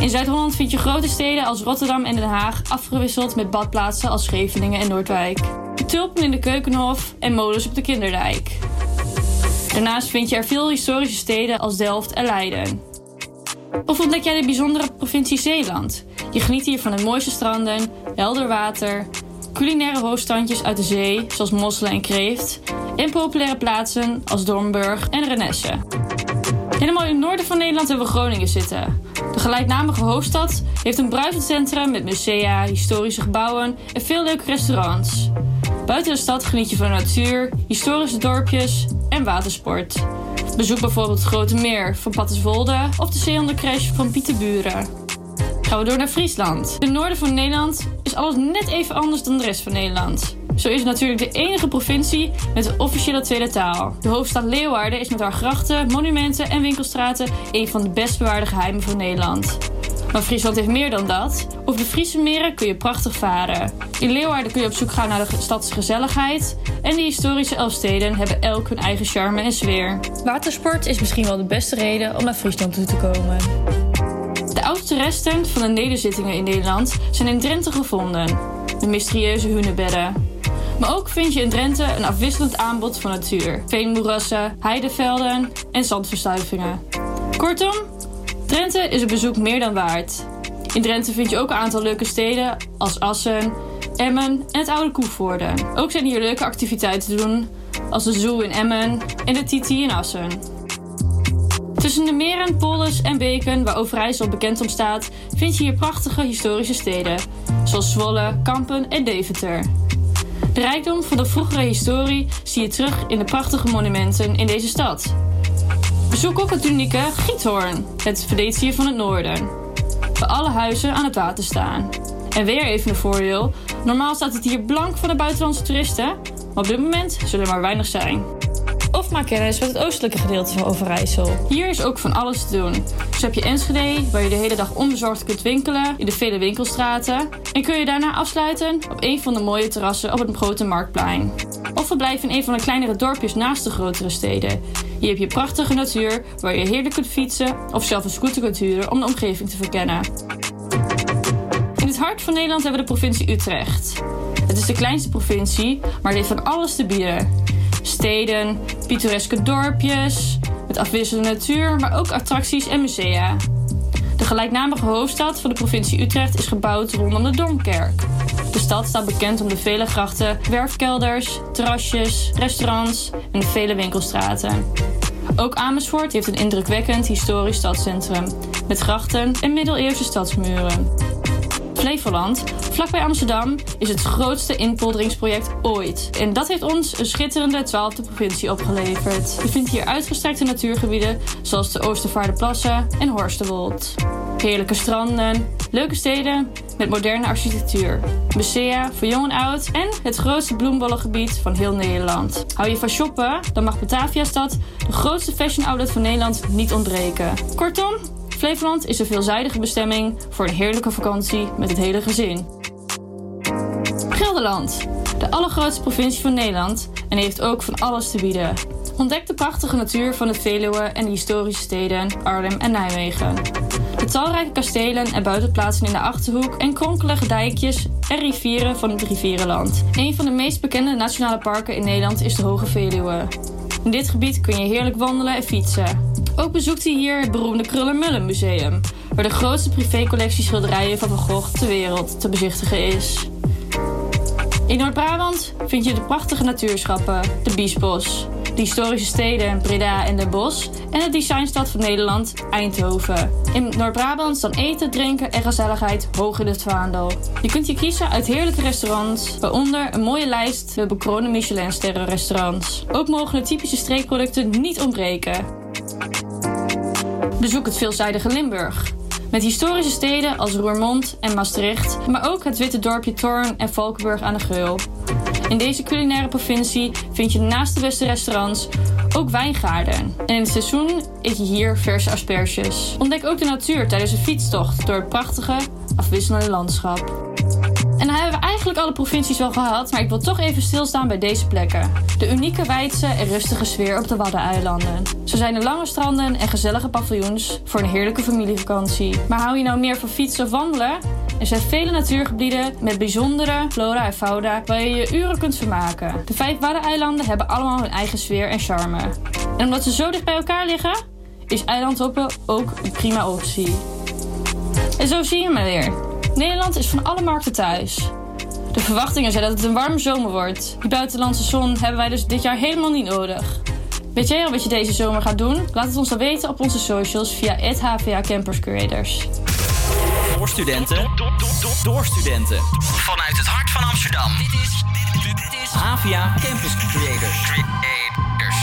In Zuid-Holland vind je grote steden als Rotterdam en Den Haag afgewisseld met badplaatsen als Scheveningen en Noordwijk. Tulpen in de Keukenhof en molens op de Kinderdijk. Daarnaast vind je er veel historische steden als Delft en Leiden. Of ontdek jij de bijzondere provincie Zeeland? Je geniet hier van de mooiste stranden, helder water, culinaire hoofdstandjes uit de zee, zoals mosselen en kreeft, en populaire plaatsen als Dornburg en Renesse. Helemaal in het noorden van Nederland hebben we Groningen zitten. De gelijknamige hoofdstad heeft een bruisend centrum met musea, historische gebouwen en veel leuke restaurants. Buiten de stad geniet je van natuur, historische dorpjes en watersport. Bezoek bijvoorbeeld het Grote Meer van Patteswolde of de Zeehondencrash van Pieterburen. Gaan we door naar Friesland. In het noorden van Nederland is alles net even anders dan de rest van Nederland. Zo is het natuurlijk de enige provincie met een officiële tweede taal. De hoofdstad Leeuwarden is met haar grachten, monumenten en winkelstraten een van de best bewaarde geheimen van Nederland. Maar Friesland heeft meer dan dat. Op de Friese meren kun je prachtig varen. In Leeuwarden kun je op zoek gaan naar de stadsgezelligheid. En de historische elf steden hebben elk hun eigen charme en sfeer. Watersport is misschien wel de beste reden om naar Friesland toe te komen. De oudste resten van de nederzittingen in Nederland zijn in Drenthe gevonden. De mysterieuze hunebedden. Maar ook vind je in Drenthe een afwisselend aanbod van natuur. Veenmoerassen, heidevelden en zandverstuivingen. Kortom, Drenthe is een bezoek meer dan waard. In Drenthe vind je ook een aantal leuke steden als Assen, Emmen en het oude Koevoorde. Ook zijn hier leuke activiteiten te doen als de Zoo in Emmen en de TT in Assen. Tussen de meren, polders en beken, waar Overijssel bekend om staat, vind je hier prachtige historische steden, zoals Zwolle, Kampen en Deventer. De rijkdom van de vroegere historie zie je terug in de prachtige monumenten in deze stad. Bezoek ook het unieke Giethoorn, het Venetië van het Noorden, waar alle huizen aan het water staan. En weer even een voordeel, normaal staat het hier blank van de buitenlandse toeristen, maar op dit moment zullen er maar weinig zijn. Maak kennis met het oostelijke gedeelte van Overijssel. Hier is ook van alles te doen. Zo heb je Enschede, waar je de hele dag onbezorgd kunt winkelen in de vele winkelstraten. En kun je daarna afsluiten op een van de mooie terrassen op het grote marktplein. Of verblijf in een van de kleinere dorpjes naast de grotere steden. Hier heb je prachtige natuur waar je heerlijk kunt fietsen of zelf een scooter kunt huren om de omgeving te verkennen. In het hart van Nederland hebben we de provincie Utrecht. Het is de kleinste provincie, maar het heeft van alles te bieden. Steden, pittoreske dorpjes, met afwisselende natuur, maar ook attracties en musea. De gelijknamige hoofdstad van de provincie Utrecht is gebouwd rondom de Domkerk. De stad staat bekend om de vele grachten, werfkelders, terrasjes, restaurants en de vele winkelstraten. Ook Amersfoort heeft een indrukwekkend historisch stadscentrum met grachten en middeleeuwse stadsmuren. Flevoland, vlakbij Amsterdam, is het grootste inpolderingsproject ooit. En dat heeft ons een schitterende 12e provincie opgeleverd. Je vindt hier uitgestrekte natuurgebieden zoals de Oostervaarderplassen en Horstewold. Heerlijke stranden, leuke steden met moderne architectuur. Musea voor jong en oud en het grootste bloembollengebied van heel Nederland. Hou je van shoppen, dan mag Bataviastad, de grootste fashion outlet van Nederland, niet ontbreken. Kortom, Flevoland is een veelzijdige bestemming voor een heerlijke vakantie met het hele gezin. Gelderland, de allergrootste provincie van Nederland en heeft ook van alles te bieden. Ontdek de prachtige natuur van het Veluwe en de historische steden Arnhem en Nijmegen. De talrijke kastelen en buitenplaatsen in de Achterhoek en kronkelige dijkjes en rivieren van het rivierenland. Een van de meest bekende nationale parken in Nederland is de Hoge Veluwe. In dit gebied kun je heerlijk wandelen en fietsen. Ook bezoekt hij hier het beroemde Krullenmullen Museum, waar de grootste privécollectie schilderijen van Van Gogh ter wereld te bezichtigen is. In Noord-Brabant vind je de prachtige natuurschappen, de Biesbos, de historische steden Breda en Den Bosch en de designstad van Nederland, Eindhoven. In Noord-Brabant staan eten, drinken en gezelligheid hoog in het vaandel. Je kunt hier kiezen uit heerlijke restaurants, waaronder een mooie lijst met bekroonde Michelinsterren restaurants. Ook mogen de typische streekproducten niet ontbreken. Bezoek het veelzijdige Limburg. Met historische steden als Roermond en Maastricht, maar ook het witte dorpje Thorn en Valkenburg aan de Geul. In deze culinaire provincie vind je naast de beste restaurants ook wijngaarden. En in het seizoen eet je hier verse asperges. Ontdek ook de natuur tijdens een fietstocht door het prachtige, afwisselende landschap. En dan hebben we eigenlijk alle provincies wel gehad, maar ik wil toch even stilstaan bij deze plekken. De unieke wijdse en rustige sfeer op de Waddeneilanden. Zo zijn er lange stranden en gezellige paviljoens voor een heerlijke familievakantie. Maar hou je nou meer van fietsen of wandelen? Er zijn vele natuurgebieden met bijzondere flora en fauna waar je je uren kunt vermaken. De vijf Waddeneilanden hebben allemaal hun eigen sfeer en charme. En omdat ze zo dicht bij elkaar liggen, is eilandhoppen ook een prima optie. En zo zie je maar weer. Nederland is van alle markten thuis. De verwachtingen zijn dat het een warme zomer wordt. Die buitenlandse zon hebben wij dus dit jaar helemaal niet nodig. Weet jij al wat je deze zomer gaat doen? Laat het ons dan weten op onze socials via HVA Campus Creators. Voor studenten, door studenten. Vanuit het hart van Amsterdam. Dit is, dit is Havia Campus Creators. Creators.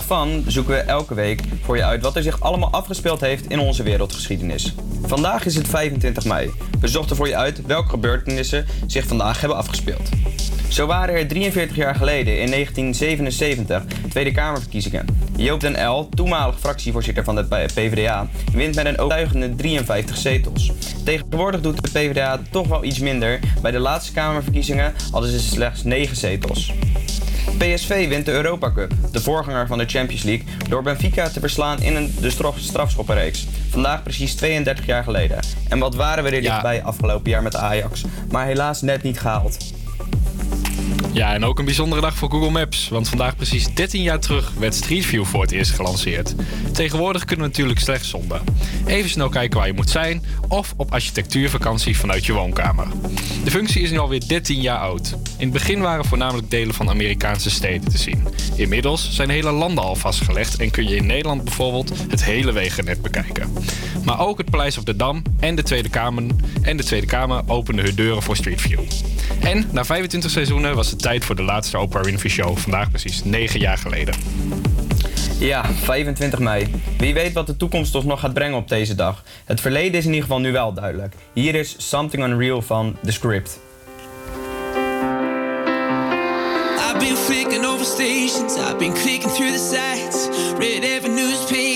Van zoeken we elke week voor je uit wat er zich allemaal afgespeeld heeft in onze wereldgeschiedenis. Vandaag is het 25 mei. We zochten voor je uit welke gebeurtenissen zich vandaag hebben afgespeeld. Zo waren er 43 jaar geleden, in 1977, Tweede Kamerverkiezingen. Joop den L, toenmalig fractievoorzitter van de PvdA, wint met een overtuigende 53 zetels. Tegenwoordig doet de PvdA toch wel iets minder. Bij de laatste Kamerverkiezingen hadden ze slechts 9 zetels. PSV wint de Europa Cup, de voorganger van de Champions League, door Benfica te verslaan in een, de straf, strafschoppenreeks. Vandaag precies 32 jaar geleden. En wat waren we er dichtbij afgelopen jaar met Ajax, maar helaas net niet gehaald. Ja, en ook een bijzondere dag voor Google Maps. Want vandaag precies 13 jaar terug werd Street View voor het eerst gelanceerd. Tegenwoordig kunnen we natuurlijk slechts zonder. Even snel kijken waar je moet zijn of op architectuurvakantie vanuit je woonkamer. De functie is nu alweer 13 jaar oud. In het begin waren voornamelijk delen van Amerikaanse steden te zien. Inmiddels zijn hele landen al vastgelegd en kun je in Nederland bijvoorbeeld het hele wegennet bekijken. Maar ook het Paleis op de Dam en de Tweede Kamer, en de Tweede Kamer openden hun deuren voor Street View. En na 25 seizoenen was het tijd voor de laatste Oprah Winfrey Show. Vandaag precies 9 jaar geleden. Ja, 25 mei. Wie weet wat de toekomst ons nog gaat brengen op deze dag. Het verleden is in ieder geval nu wel duidelijk. Hier is Something Unreal van The Script. I've been flicking over stations, I've been clicking through the sites, read every newspaper,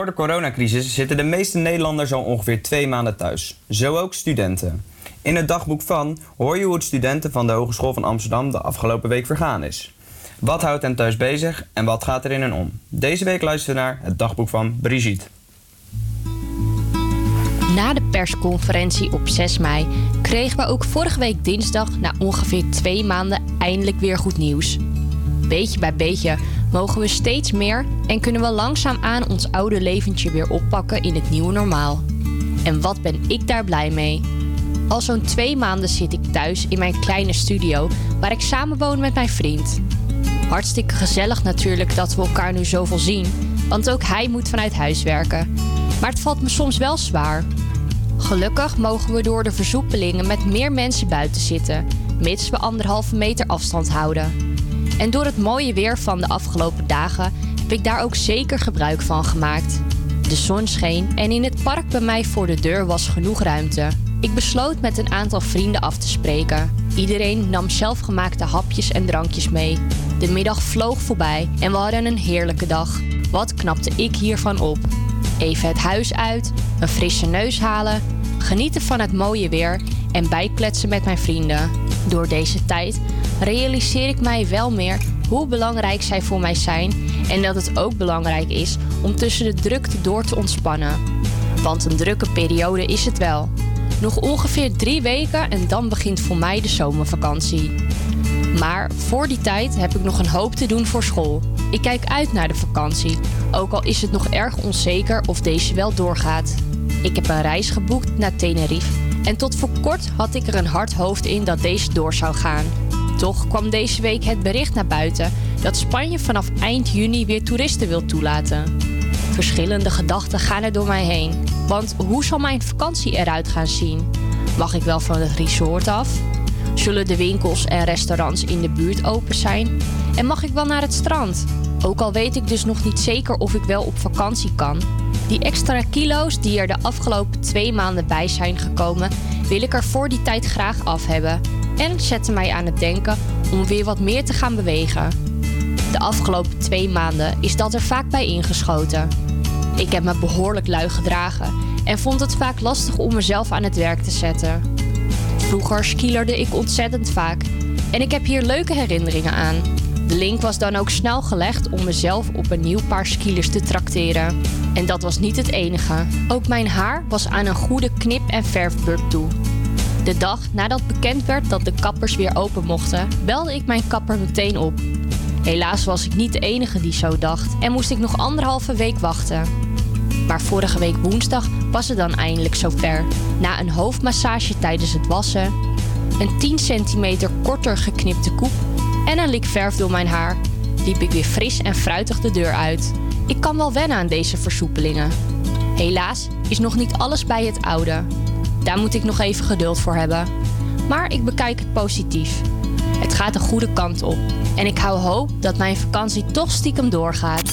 Door de coronacrisis zitten de meeste Nederlanders al ongeveer twee maanden thuis. Zo ook studenten. In het dagboek van hoor je hoe het studenten van de Hogeschool van Amsterdam de afgelopen week vergaan is. Wat houdt hen thuis bezig en wat gaat er in hen om? Deze week luisteren we naar het dagboek van Brigitte. Na de persconferentie op 6 mei kregen we ook vorige week dinsdag na ongeveer twee maanden eindelijk weer goed nieuws. Beetje bij beetje mogen we steeds meer en kunnen we langzaamaan ons oude leventje weer oppakken in het nieuwe normaal. En wat ben ik daar blij mee? Al zo'n twee maanden zit ik thuis in mijn kleine studio waar ik samenwoon met mijn vriend. Hartstikke gezellig natuurlijk dat we elkaar nu zoveel zien, want ook hij moet vanuit huis werken. Maar het valt me soms wel zwaar. Gelukkig mogen we door de versoepelingen met meer mensen buiten zitten, mits we anderhalve meter afstand houden. En door het mooie weer van de afgelopen dagen heb ik daar ook zeker gebruik van gemaakt. De zon scheen en in het park bij mij voor de deur was genoeg ruimte. Ik besloot met een aantal vrienden af te spreken. Iedereen nam zelfgemaakte hapjes en drankjes mee. De middag vloog voorbij en we hadden een heerlijke dag. Wat knapte ik hiervan op? Even het huis uit, een frisse neus halen, genieten van het mooie weer en bijkletsen met mijn vrienden. Door deze tijd realiseer ik mij wel meer hoe belangrijk zij voor mij zijn en dat het ook belangrijk is om tussen de drukte door te ontspannen. Want een drukke periode is het wel. Nog ongeveer drie weken en dan begint voor mij de zomervakantie. Maar voor die tijd heb ik nog een hoop te doen voor school. Ik kijk uit naar de vakantie, ook al is het nog erg onzeker of deze wel doorgaat. Ik heb een reis geboekt naar Tenerife en tot voor kort had ik er een hard hoofd in dat deze door zou gaan. Toch kwam deze week het bericht naar buiten dat Spanje vanaf eind juni weer toeristen wil toelaten. Verschillende gedachten gaan er door mij heen. Want hoe zal mijn vakantie eruit gaan zien? Mag ik wel van het resort af? Zullen de winkels en restaurants in de buurt open zijn? En mag ik wel naar het strand? Ook al weet ik dus nog niet zeker of ik wel op vakantie kan. Die extra kilo's die er de afgelopen twee maanden bij zijn gekomen, wil ik er voor die tijd graag af hebben. En zetten mij aan het denken om weer wat meer te gaan bewegen. De afgelopen twee maanden is dat er vaak bij ingeschoten. Ik heb me behoorlijk lui gedragen en vond het vaak lastig om mezelf aan het werk te zetten. Vroeger skilerde ik ontzettend vaak en ik heb hier leuke herinneringen aan. De link was dan ook snel gelegd om mezelf op een nieuw paar skilers te trakteren. En dat was niet het enige. Ook mijn haar was aan een goede knip- en verfbeurt toe. De dag nadat bekend werd dat de kappers weer open mochten, belde ik mijn kapper meteen op. Helaas was ik niet de enige die zo dacht en moest ik nog anderhalve week wachten. Maar vorige week woensdag was het dan eindelijk zover. Na een hoofdmassage tijdens het wassen, een 10 centimeter korter geknipte koep en een lik verf door mijn haar, liep ik weer fris en fruitig de deur uit. Ik kan wel wennen aan deze versoepelingen. Helaas is nog niet alles bij het oude. Daar moet ik nog even geduld voor hebben. Maar ik bekijk het positief. Het gaat de goede kant op. En ik hou hoop dat mijn vakantie toch stiekem doorgaat.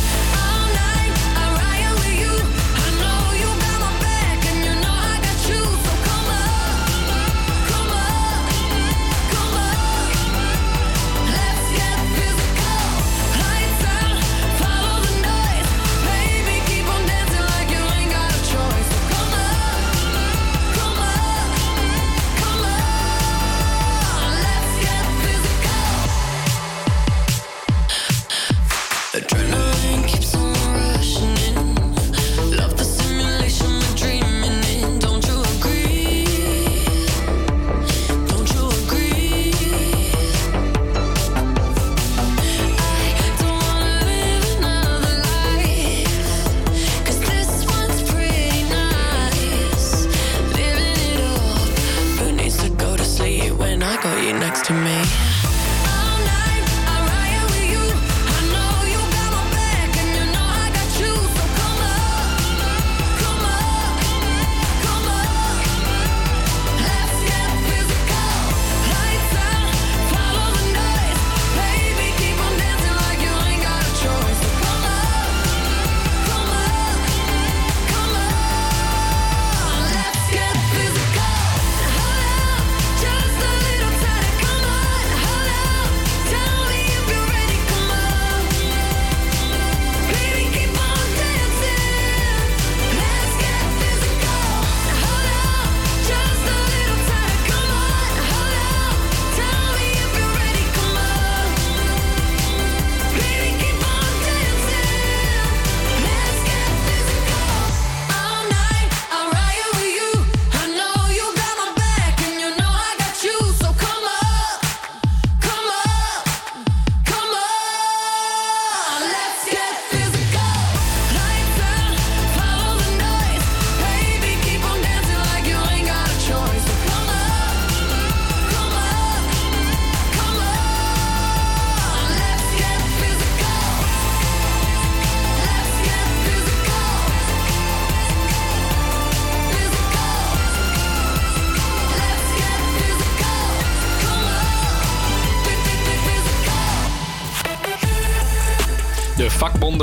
Adrenaline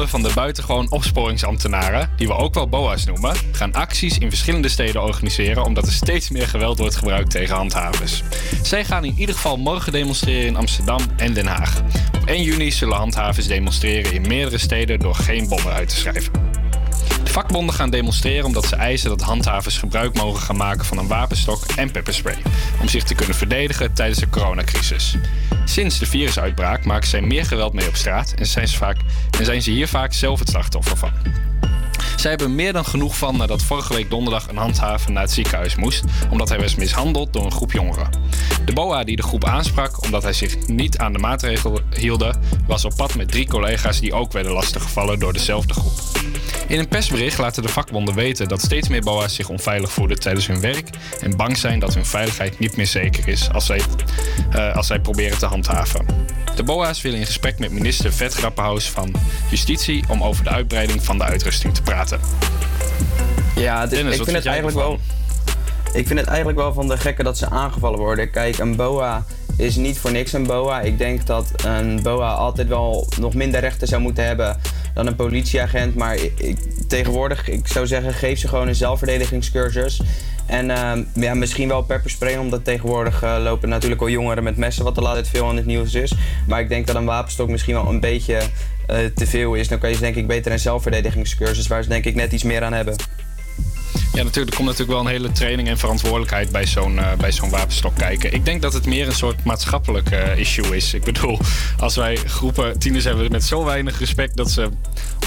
van de buitengewoon opsporingsambtenaren, die we ook wel BOA's noemen, gaan acties in verschillende steden organiseren omdat er steeds meer geweld wordt gebruikt tegen handhavers. Zij gaan in ieder geval morgen demonstreren in Amsterdam en Den Haag. Op 1 juni zullen handhavers demonstreren in meerdere steden door geen bommen uit te schrijven. De vakbonden gaan demonstreren omdat ze eisen dat handhavers gebruik mogen gaan maken van een wapenstok en pepperspray. Om zich te kunnen verdedigen tijdens de coronacrisis. Sinds de virusuitbraak maken zij meer geweld mee op straat en zijn ze, vaak, en zijn ze hier vaak zelf het slachtoffer van. Zij hebben er meer dan genoeg van nadat vorige week donderdag een handhaver naar het ziekenhuis moest, omdat hij was mishandeld door een groep jongeren. De BOA die de groep aansprak omdat hij zich niet aan de maatregelen hielden, was op pad met drie collega's die ook werden lastiggevallen door dezelfde groep. In een persbericht laten de vakbonden weten dat steeds meer BOA's zich onveilig voelen tijdens hun werk en bang zijn dat hun veiligheid niet meer zeker is als zij, eh, als zij proberen te handhaven. De BOA's willen in gesprek met minister Vet Grappenhaus van Justitie om over de uitbreiding van de uitrusting te praten. Ja, Dennis, ik vind het eigenlijk wel. Ik vind het eigenlijk wel van de gekken dat ze aangevallen worden. Kijk, een BOA is niet voor niks een BOA. Ik denk dat een BOA altijd wel nog minder rechten zou moeten hebben dan een politieagent. Maar ik, tegenwoordig, ik zou zeggen, geef ze gewoon een zelfverdedigingscursus. En ehm, ja, misschien wel pepperspray, omdat tegenwoordig eh, lopen natuurlijk wel jongeren met messen, wat er altijd veel in het nieuws is. Maar ik denk dat een wapenstok misschien wel een beetje eh, te veel is. Dan kan je ze denk ik beter een zelfverdedigingscursus, waar ze denk ik net iets meer aan hebben. Ja, natuurlijk, er komt natuurlijk wel een hele training en verantwoordelijkheid bij zo'n eh, bij zo'n wapenstok kijken. Ik denk dat het meer een soort maatschappelijk eh, issue is. Ik bedoel, als wij groepen tieners hebben met zo weinig respect dat ze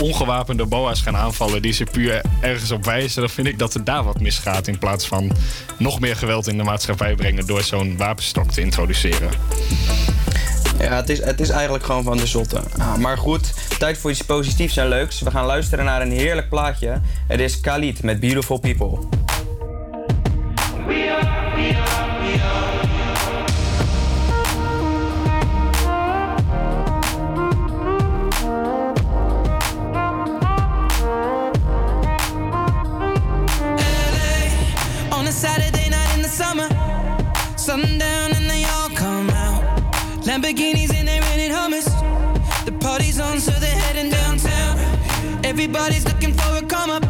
ongewapende boa's gaan aanvallen die ze puur ergens op wijzen, dan vind ik dat er daar wat misgaat in plaats van nog meer geweld in de maatschappij brengen door zo'n wapenstok te introduceren. Ja, het is, het is eigenlijk gewoon van de zotte. Ah, maar goed, tijd voor iets positiefs en leuks. We gaan luisteren naar een heerlijk plaatje. Het is Khalid met Beautiful People. Everybody's looking for a come up,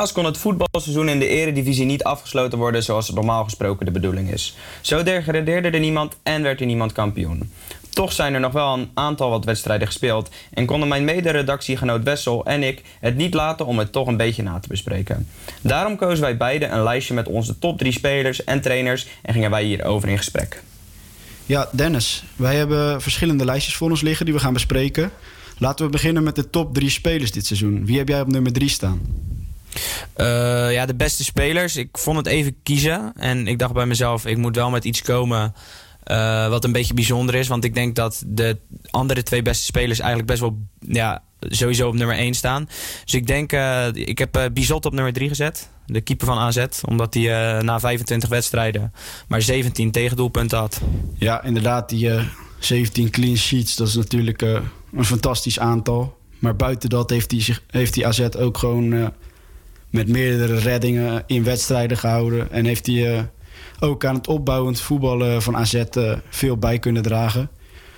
Helaas kon het voetbalseizoen in de eredivisie niet afgesloten worden zoals het normaal gesproken de bedoeling is. Zo degradeerde er niemand en werd er niemand kampioen. Toch zijn er nog wel een aantal wat wedstrijden gespeeld en konden mijn mederedactiegenoot Wessel en ik het niet laten om het toch een beetje na te bespreken. Daarom kozen wij beiden een lijstje met onze top 3 spelers en trainers en gingen wij hierover in gesprek. Ja, Dennis, wij hebben verschillende lijstjes voor ons liggen die we gaan bespreken. Laten we beginnen met de top drie spelers dit seizoen. Wie heb jij op nummer drie staan? Eh, ja, de beste spelers. Ik vond het even kiezen. En ik dacht bij mezelf, ik moet wel met iets komen eh, wat een beetje bijzonder is. Want ik denk dat de andere twee beste spelers eigenlijk best wel ja, sowieso op nummer 1 staan. Dus ik denk, eh, ik heb eh, Bizot op nummer 3 gezet. De keeper van AZ. Omdat hij na 25 wedstrijden maar 17 tegendoelpunten had. Ja, inderdaad, die eh, 17 clean sheets, dat is natuurlijk een fantastisch aantal. Maar buiten dat heeft hij, zich, heeft hij AZ ook gewoon met meerdere reddingen in wedstrijden gehouden. En heeft hij eh, ook aan het opbouwend voetballen van AZ eh, veel bij kunnen dragen.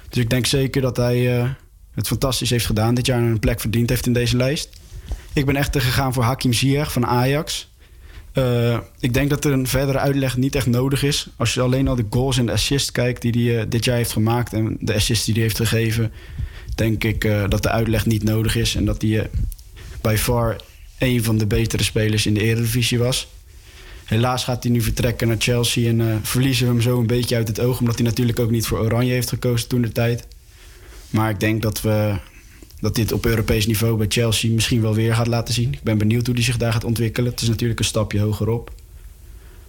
Dus ik denk zeker dat hij eh, het fantastisch heeft gedaan dit jaar en een plek verdiend heeft in deze lijst. Ik ben echter gegaan voor Hakim Ziyech van Ajax. Ik denk dat er een verdere uitleg niet echt nodig is. Als je alleen al de goals en de assists kijkt die hij dit jaar heeft gemaakt en de assists die hij heeft gegeven, denk ik dat de uitleg niet nodig is en dat hij bij far een van de betere spelers in de Eredivisie was. Helaas gaat hij nu vertrekken naar Chelsea en eh, verliezen we hem zo een beetje uit het oog, omdat hij natuurlijk ook niet voor Oranje heeft gekozen toen de tijd. Maar ik denk dat we dat dit op Europees niveau bij Chelsea misschien wel weer gaat laten zien. Ik ben benieuwd hoe hij zich daar gaat ontwikkelen. Het is natuurlijk een stapje hogerop.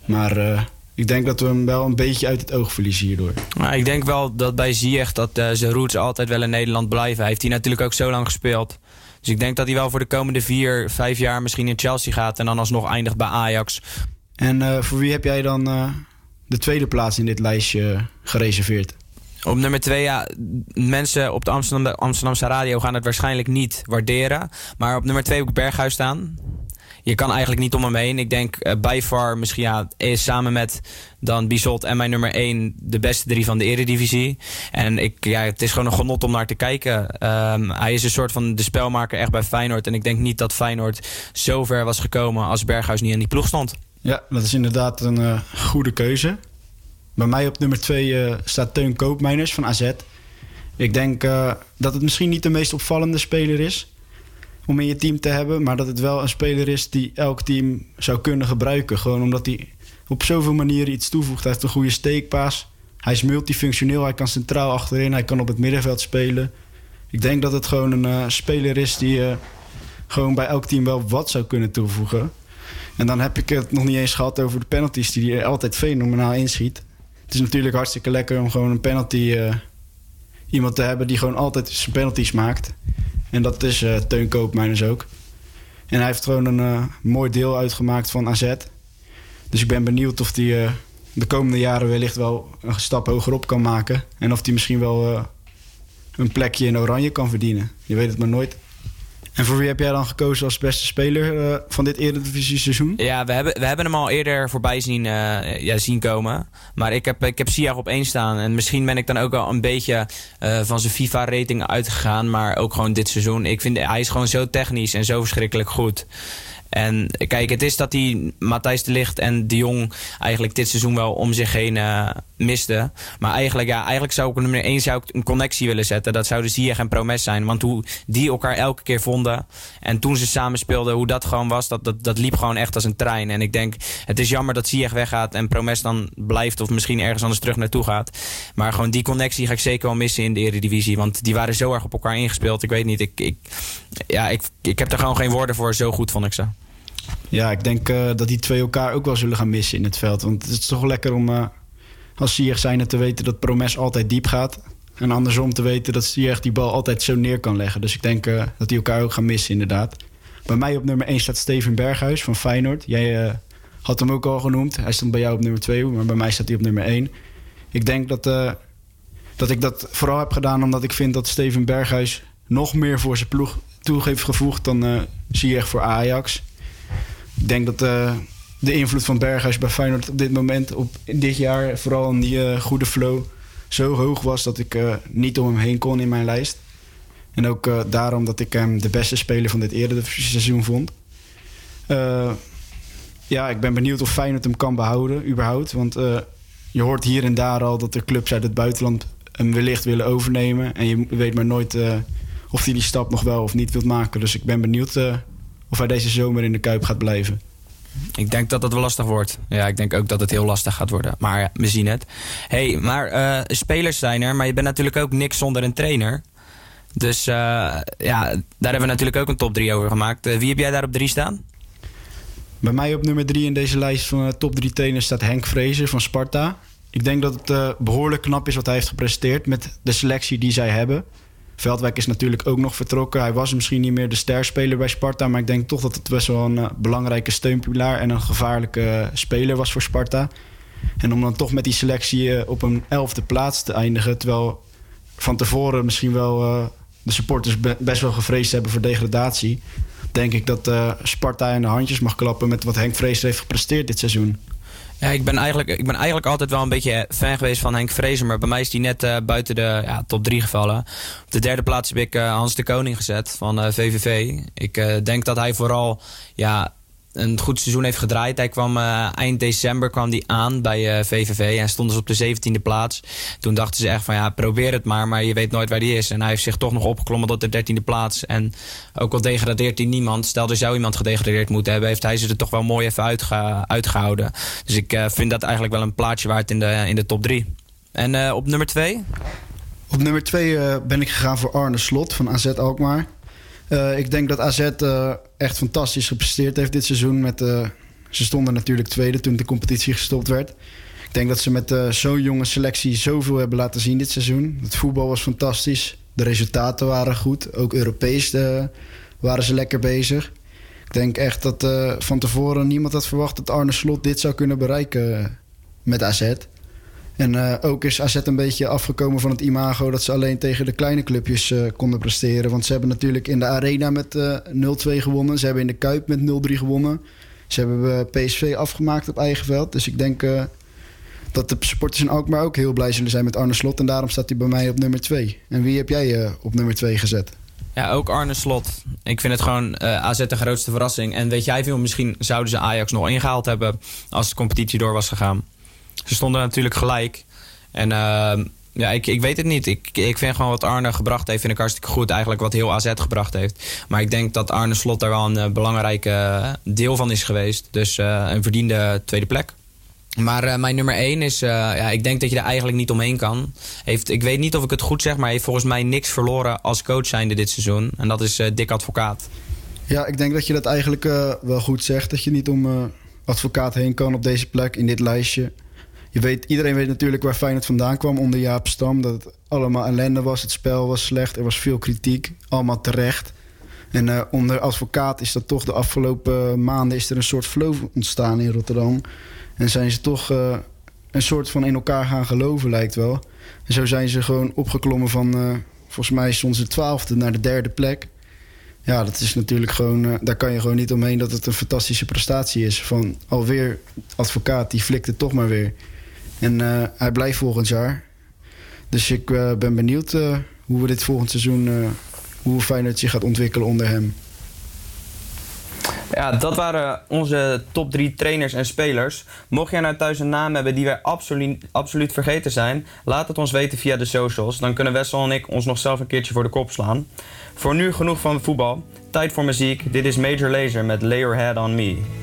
Maar eh, ik denk dat we hem wel een beetje uit het oog verliezen hierdoor. Maar ik denk wel dat bij Ziyech dat eh, zijn roots altijd wel in Nederland blijven. Hij heeft hier natuurlijk ook zo lang gespeeld. Dus ik denk dat hij wel voor de komende vier, vijf jaar misschien in Chelsea gaat. En dan alsnog eindigt bij Ajax. En eh, voor wie heb jij dan eh, de tweede plaats in dit lijstje gereserveerd? Op nummer twee, ja, mensen op de Amsterdam, Amsterdamse radio gaan het waarschijnlijk niet waarderen. Maar op nummer twee heb ik Berghuis staan. Je kan eigenlijk niet om hem heen. Ik denk eh, by far misschien ja, is samen met dan Bizot en mijn nummer één de beste drie van de eredivisie. En ik, ja, het is gewoon een genot om naar te kijken. Ehm, hij is een soort van de spelmaker echt bij Feyenoord. En ik denk niet dat Feyenoord zo ver was gekomen als Berghuis niet in die ploeg stond. Ja, dat is inderdaad een eh, goede keuze. Bij mij op nummer 2 staat Teun Koopmeiners van AZ. Ik denk eh, dat het misschien niet de meest opvallende speler is om in je team te hebben, maar dat het wel een speler is die elk team zou kunnen gebruiken. Gewoon omdat hij op zoveel manieren iets toevoegt. Hij heeft een goede steekpaas. Hij is multifunctioneel. Hij kan centraal achterin. Hij kan op het middenveld spelen. Ik denk dat het gewoon een eh, speler is die eh, gewoon bij elk team wel wat zou kunnen toevoegen. En dan heb ik het nog niet eens gehad over de penalties die hij altijd fenomenaal inschiet. Het is natuurlijk hartstikke lekker om gewoon een penalty... eh, iemand te hebben die gewoon altijd zijn penalties maakt. En dat is eh Teun Koopmeiners ook. En hij heeft gewoon een eh, mooi deel uitgemaakt van AZ. Dus ik ben benieuwd of hij eh, de komende jaren wellicht wel een stap hogerop kan maken. En of hij misschien wel een plekje in Oranje kan verdienen. Je weet het maar nooit. En voor wie heb jij dan gekozen als beste speler eh, van dit Eredivisie seizoen? Ja, we hebben, we hebben hem al eerder voorbij zien, eh, ja, zien komen. Maar ik heb, ik heb Ziyech op één staan. En misschien ben ik dan ook wel een beetje eh, van zijn FIFA-rating uitgegaan. Maar ook gewoon dit seizoen. Ik vind, hij is gewoon zo technisch en zo verschrikkelijk goed. En kijk, het is dat hij Matthijs de Ligt en de Jong eigenlijk dit seizoen wel om zich heen misten. Maar eigenlijk, ja, eigenlijk zou ik nummer 1 zou ik een connectie willen zetten. Dat zouden Ziyech en Promes zijn. Want hoe die elkaar elke keer vonden. En toen ze samen speelden, hoe dat gewoon was, dat, dat, dat liep gewoon echt als een trein. En ik denk, het is jammer dat Ziyech weggaat en Promes dan blijft of misschien ergens anders terug naartoe gaat. Maar gewoon die connectie ga ik zeker wel missen in de Eredivisie. Want die waren zo erg op elkaar ingespeeld. Ik weet niet, ik, ik, ja, ik, ik heb er gewoon geen woorden voor. Zo goed vond ik ze. Ja, ik denk eh, dat die twee elkaar ook wel zullen gaan missen in het veld. Want het is toch lekker om eh, als Ziyech zijnde te weten dat Promes altijd diep gaat. En andersom te weten dat Ziyech die bal altijd zo neer kan leggen. Dus ik denk eh, dat die elkaar ook gaan missen inderdaad. Bij mij op nummer 1 staat Steven Berghuis van Feyenoord. Jij eh, had hem ook al genoemd. Hij stond bij jou op nummer 2, maar bij mij staat hij op nummer 1. Ik denk dat, eh, dat ik dat vooral heb gedaan omdat ik vind dat Steven Berghuis nog meer voor zijn ploeg toe heeft gevoegd dan Ziyech voor Ajax. Ik denk dat de invloed van Berghuis bij Feyenoord op dit moment, op dit jaar, vooral in die eh, goede flow, zo hoog was dat ik eh, niet om hem heen kon in mijn lijst. En ook eh, daarom dat ik hem de beste speler van dit Eredivisie seizoen vond. Ja, ik ben benieuwd of Feyenoord hem kan behouden, überhaupt. Want je hoort hier en daar al dat er clubs uit het buitenland hem wellicht willen overnemen. En je weet maar nooit of hij die stap nog wel of niet wilt maken. Dus ik ben benieuwd of hij deze zomer in de Kuip gaat blijven. Ik denk dat dat wel lastig wordt. Ja, ik denk ook dat het heel lastig gaat worden. Maar we zien het. hey, maar eh, spelers zijn er, maar je bent natuurlijk ook niks zonder een trainer. Dus eh, ja, daar hebben we natuurlijk ook een top 3 over gemaakt. Eh, wie heb jij daar op 3 staan? Bij mij op nummer drie in deze lijst van top drie trainers staat Henk Vrezer van Sparta. Ik denk dat het eh, behoorlijk knap is wat hij heeft gepresteerd met de selectie die zij hebben. Veldwijk is natuurlijk ook nog vertrokken. Hij was misschien niet meer de sterspeler bij Sparta, maar ik denk toch dat het best wel een eh, belangrijke steunpilaar en een gevaarlijke eh, speler was voor Sparta. En om dan toch met die selectie eh, op een elfde plaats te eindigen, terwijl van tevoren misschien wel de supporters be- best wel gevreesd hebben voor degradatie, denk ik dat Sparta in de handjes mag klappen met wat Henk Vrees heeft gepresteerd dit seizoen. Ja, ik ben, eigenlijk, ik ben eigenlijk altijd wel een beetje fan geweest van Henk Vrezer. Maar bij mij is die net eh, buiten de ja, top 3 gevallen. Op de derde plaats heb ik eh, Hans de Koning gezet van VVV. Ik eh, denk dat hij vooral ja, een goed seizoen heeft gedraaid. Hij kwam eh, eind december kwam die aan bij eh, VVV en stond dus op de 17e plaats. Toen dachten ze echt van ja, probeer het maar, maar je weet nooit waar die is. En hij heeft zich toch nog opgeklommen tot de 13e plaats. En ook al degradeert hij niemand, stel er zou iemand gedegradeerd moeten hebben, heeft hij ze er toch wel mooi even uitge- uitgehouden. Dus ik eh, vind dat eigenlijk wel een plaatsje waard in de, in de top 3. En eh, op nummer 2? Op nummer 2 ben ik gegaan voor Arne Slot van AZ Alkmaar. Eh, ik denk dat AZ eh, echt fantastisch gepresteerd heeft dit seizoen. Met, eh, ze stonden natuurlijk tweede toen de competitie gestopt werd. Ik denk dat ze met zo'n jonge selectie zoveel hebben laten zien dit seizoen. Het voetbal was fantastisch. De resultaten waren goed. Ook Europees waren ze lekker bezig. Ik denk echt dat van tevoren niemand had verwacht dat Arne Slot dit zou kunnen bereiken met AZ. En eh, ook is AZ een beetje afgekomen van het imago dat ze alleen tegen de kleine clubjes eh, konden presteren. Want ze hebben natuurlijk in de Arena met eh 0-2 gewonnen. Ze hebben in de Kuip met 0-3 gewonnen. Ze hebben eh, PSV afgemaakt op eigen veld. Dus ik denk eh, dat de supporters in Alkmaar ook heel blij zullen zijn met Arne Slot. En daarom staat hij bij mij op nummer 2. En wie heb jij eh, op nummer 2 gezet? Ja, ook Arne Slot. Ik vind het gewoon eh, AZ de grootste verrassing. En weet jij veel, misschien zouden ze Ajax nog ingehaald hebben als de competitie door was gegaan. Ze stonden natuurlijk gelijk. En ehm, ja, ik, ik weet het niet. Ik, ik vind gewoon wat Arne gebracht heeft, vind ik hartstikke goed. Eigenlijk wat heel AZ gebracht heeft. Maar ik denk dat Arne Slot daar wel een eh, belangrijk eh, deel van is geweest. Dus eh, een verdiende tweede plek. Maar mijn nummer 1 is, ja, ik denk dat je er eigenlijk niet omheen kan. Heeft, ik weet niet of ik het goed zeg, maar heeft volgens mij niks verloren als coach zijnde dit seizoen. En dat is eh, Dick Advocaat. Ja, ik denk dat je dat eigenlijk wel goed zegt. Dat je niet om advocaat heen kan op deze plek, in dit lijstje. Je weet, iedereen weet natuurlijk waar Feyenoord vandaan kwam onder Jaap Stam. Dat het allemaal ellende was, het spel was slecht, er was veel kritiek. Allemaal terecht. En eh, onder advocaat is dat toch de afgelopen maanden... is er een soort flow ontstaan in Rotterdam. En zijn ze toch eh, een soort van in elkaar gaan geloven, lijkt wel. En zo zijn ze gewoon opgeklommen van... eh, volgens mij is onze twaalfde naar de derde plek. Ja, dat is natuurlijk gewoon... eh, daar kan je gewoon niet omheen dat het een fantastische prestatie is. Van alweer advocaat, die flikt het toch maar weer. En eh, hij blijft volgend jaar. Dus ik eh, ben benieuwd eh, hoe we dit volgend seizoen... hoe Feyenoord zich gaat ontwikkelen onder hem. Ja, dat waren onze top 3 trainers en spelers. Mocht jij nou thuis een naam hebben die wij absoluut, absoluut vergeten zijn, laat het ons weten via de socials. Dan kunnen Wessel en ik ons nog zelf een keertje voor de kop slaan. Voor nu genoeg van voetbal. Tijd voor muziek. Dit is Major Lazer met Lay Your Head on Me.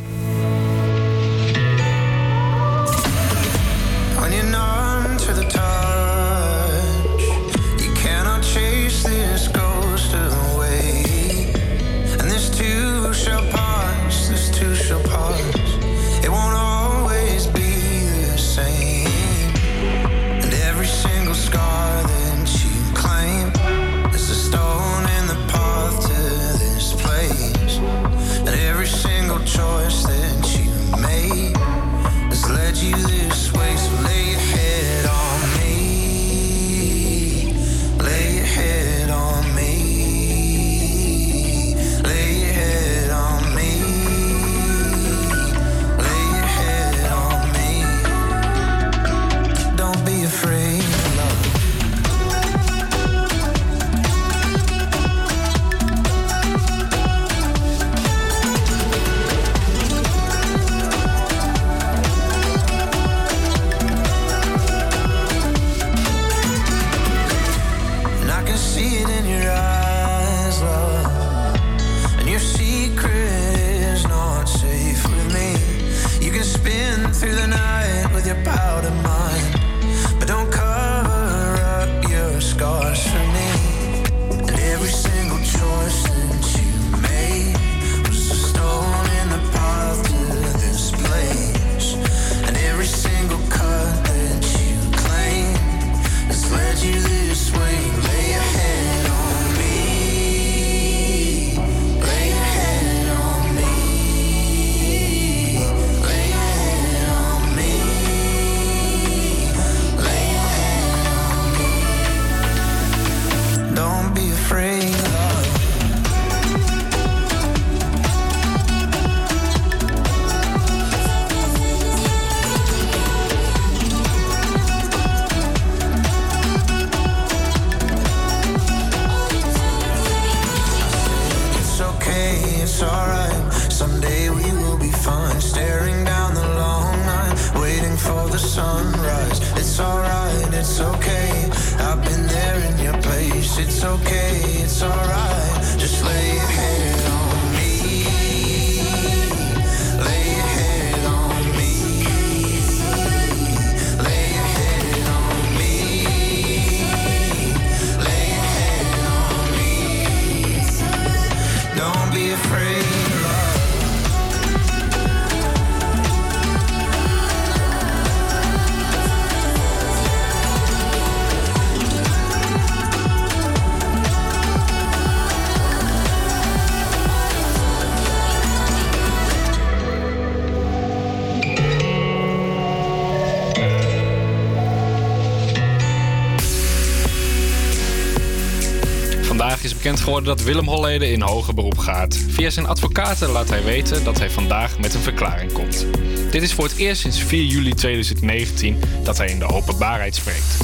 Dat Willem Holleder in hoger beroep gaat. Via zijn advocaten laat hij weten dat hij vandaag met een verklaring komt. Dit is voor het eerst sinds 4 juli 2019 dat hij in de openbaarheid spreekt.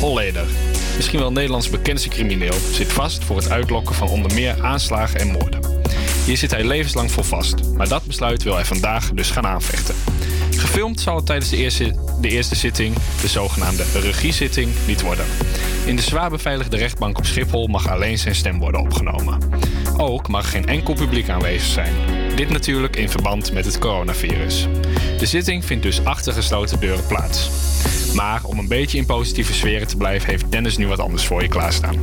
Holleder, misschien wel Nederlands bekendste crimineel, zit vast voor het uitlokken van onder meer aanslagen en moorden. Hier zit hij levenslang voor vast, maar dat besluit wil hij vandaag dus gaan aanvechten. Gefilmd zal het tijdens de eerste, de eerste zitting, de zogenaamde regiezitting, niet worden. In de zwaar beveiligde rechtbank op Schiphol mag alleen zijn stem worden opgenomen. Ook mag geen enkel publiek aanwezig zijn. Dit natuurlijk in verband met het coronavirus. De zitting vindt dus achter gesloten deuren plaats. Maar om een beetje in positieve sferen te blijven, heeft Dennis nu wat anders voor je klaarstaan.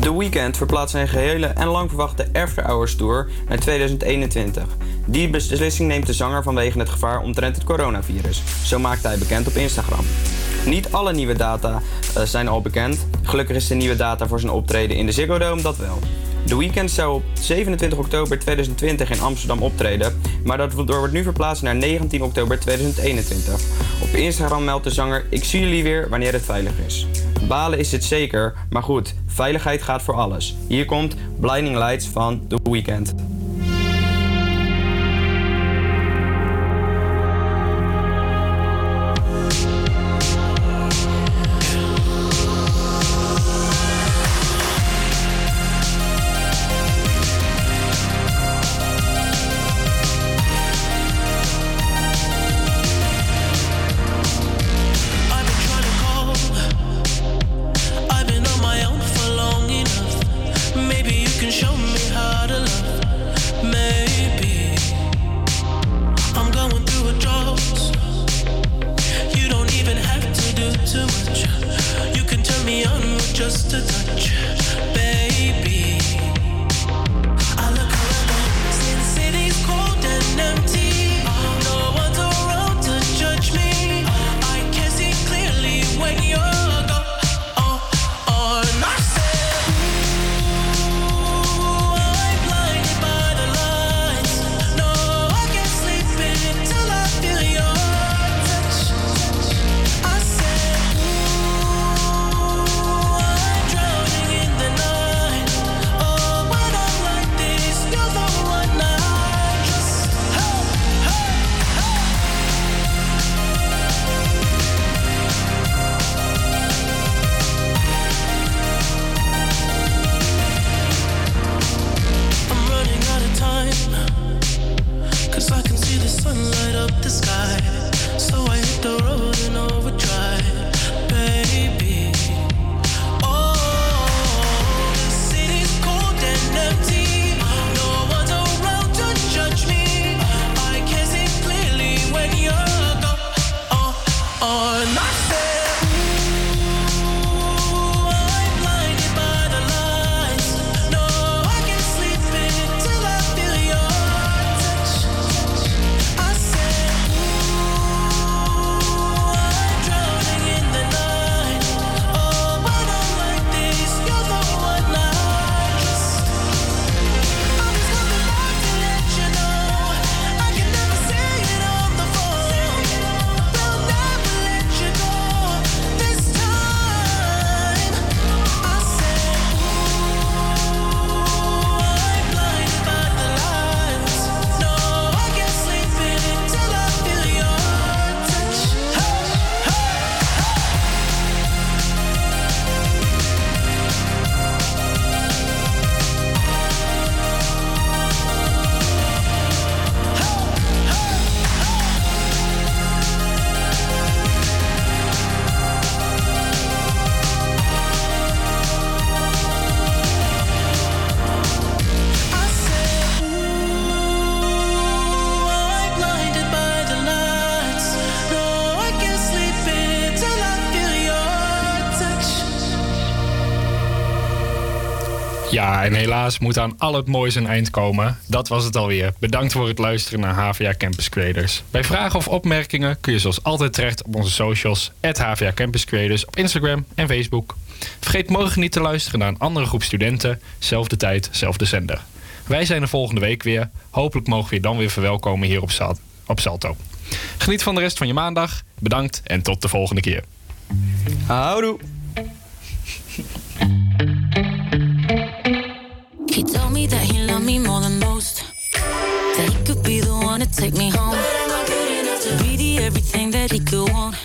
The Weeknd verplaatst zijn gehele en lang verwachte After Hours Tour naar 2021. Die beslissing neemt de zanger vanwege het gevaar omtrent het coronavirus. Zo maakte hij bekend op Instagram. Niet alle nieuwe data eh, zijn al bekend. Gelukkig is de nieuwe data voor zijn optreden in de Ziggo Dome dat wel. The Weeknd zou op 27 oktober 2020 in Amsterdam optreden, maar dat wordt nu verplaatst naar 19 oktober 2021. Op Instagram meldt de zanger: Ik zie jullie weer wanneer het veilig is. Balen is het zeker, maar goed, veiligheid gaat voor alles. Hier komt Blinding Lights van The Weeknd. En helaas moet aan al het moois een eind komen. Dat was het alweer. Bedankt voor het luisteren naar HVA Campus Creators. Bij vragen of opmerkingen kun je zoals altijd terecht op onze socials... HVA Campus Creators op Instagram en Facebook. Vergeet morgen niet te luisteren naar een andere groep studenten. Zelfde tijd, zelfde zender. Wij zijn er volgende week weer. Hopelijk mogen we je dan weer verwelkomen hier op, op Salto. Geniet van de rest van je maandag. Bedankt en tot de volgende keer. Houdoe. He told me that he loved me more than most. That he could be the one to take me home. But I'm not good to Be the everything that he could want.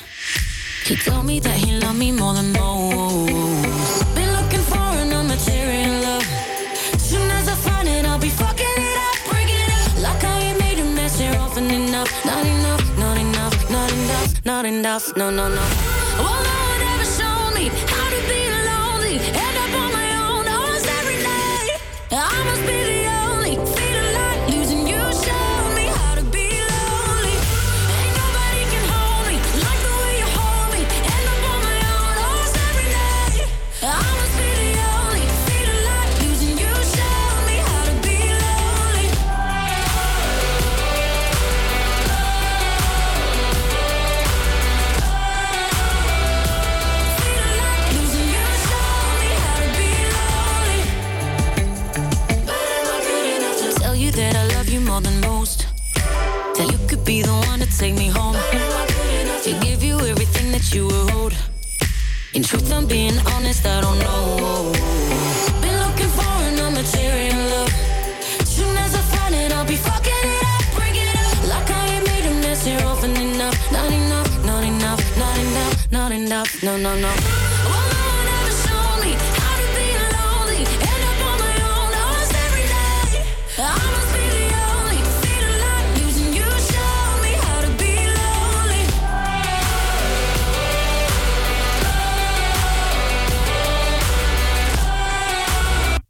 He told me that he loved me more than most. Been looking for a material love. Soon as I find it, I'll be fucking it up, breaking up. Like I ain't made a mess here often enough. Not enough, not enough, not enough, not enough. No, no, no. Well, In truth, I'm being honest, I don't know. Been looking for a material love. Soon as I find it, I'll be fucking it up, breaking it up. Like I ain't made a mess here often enough. Not enough, not enough, not enough, not enough. No, no, no.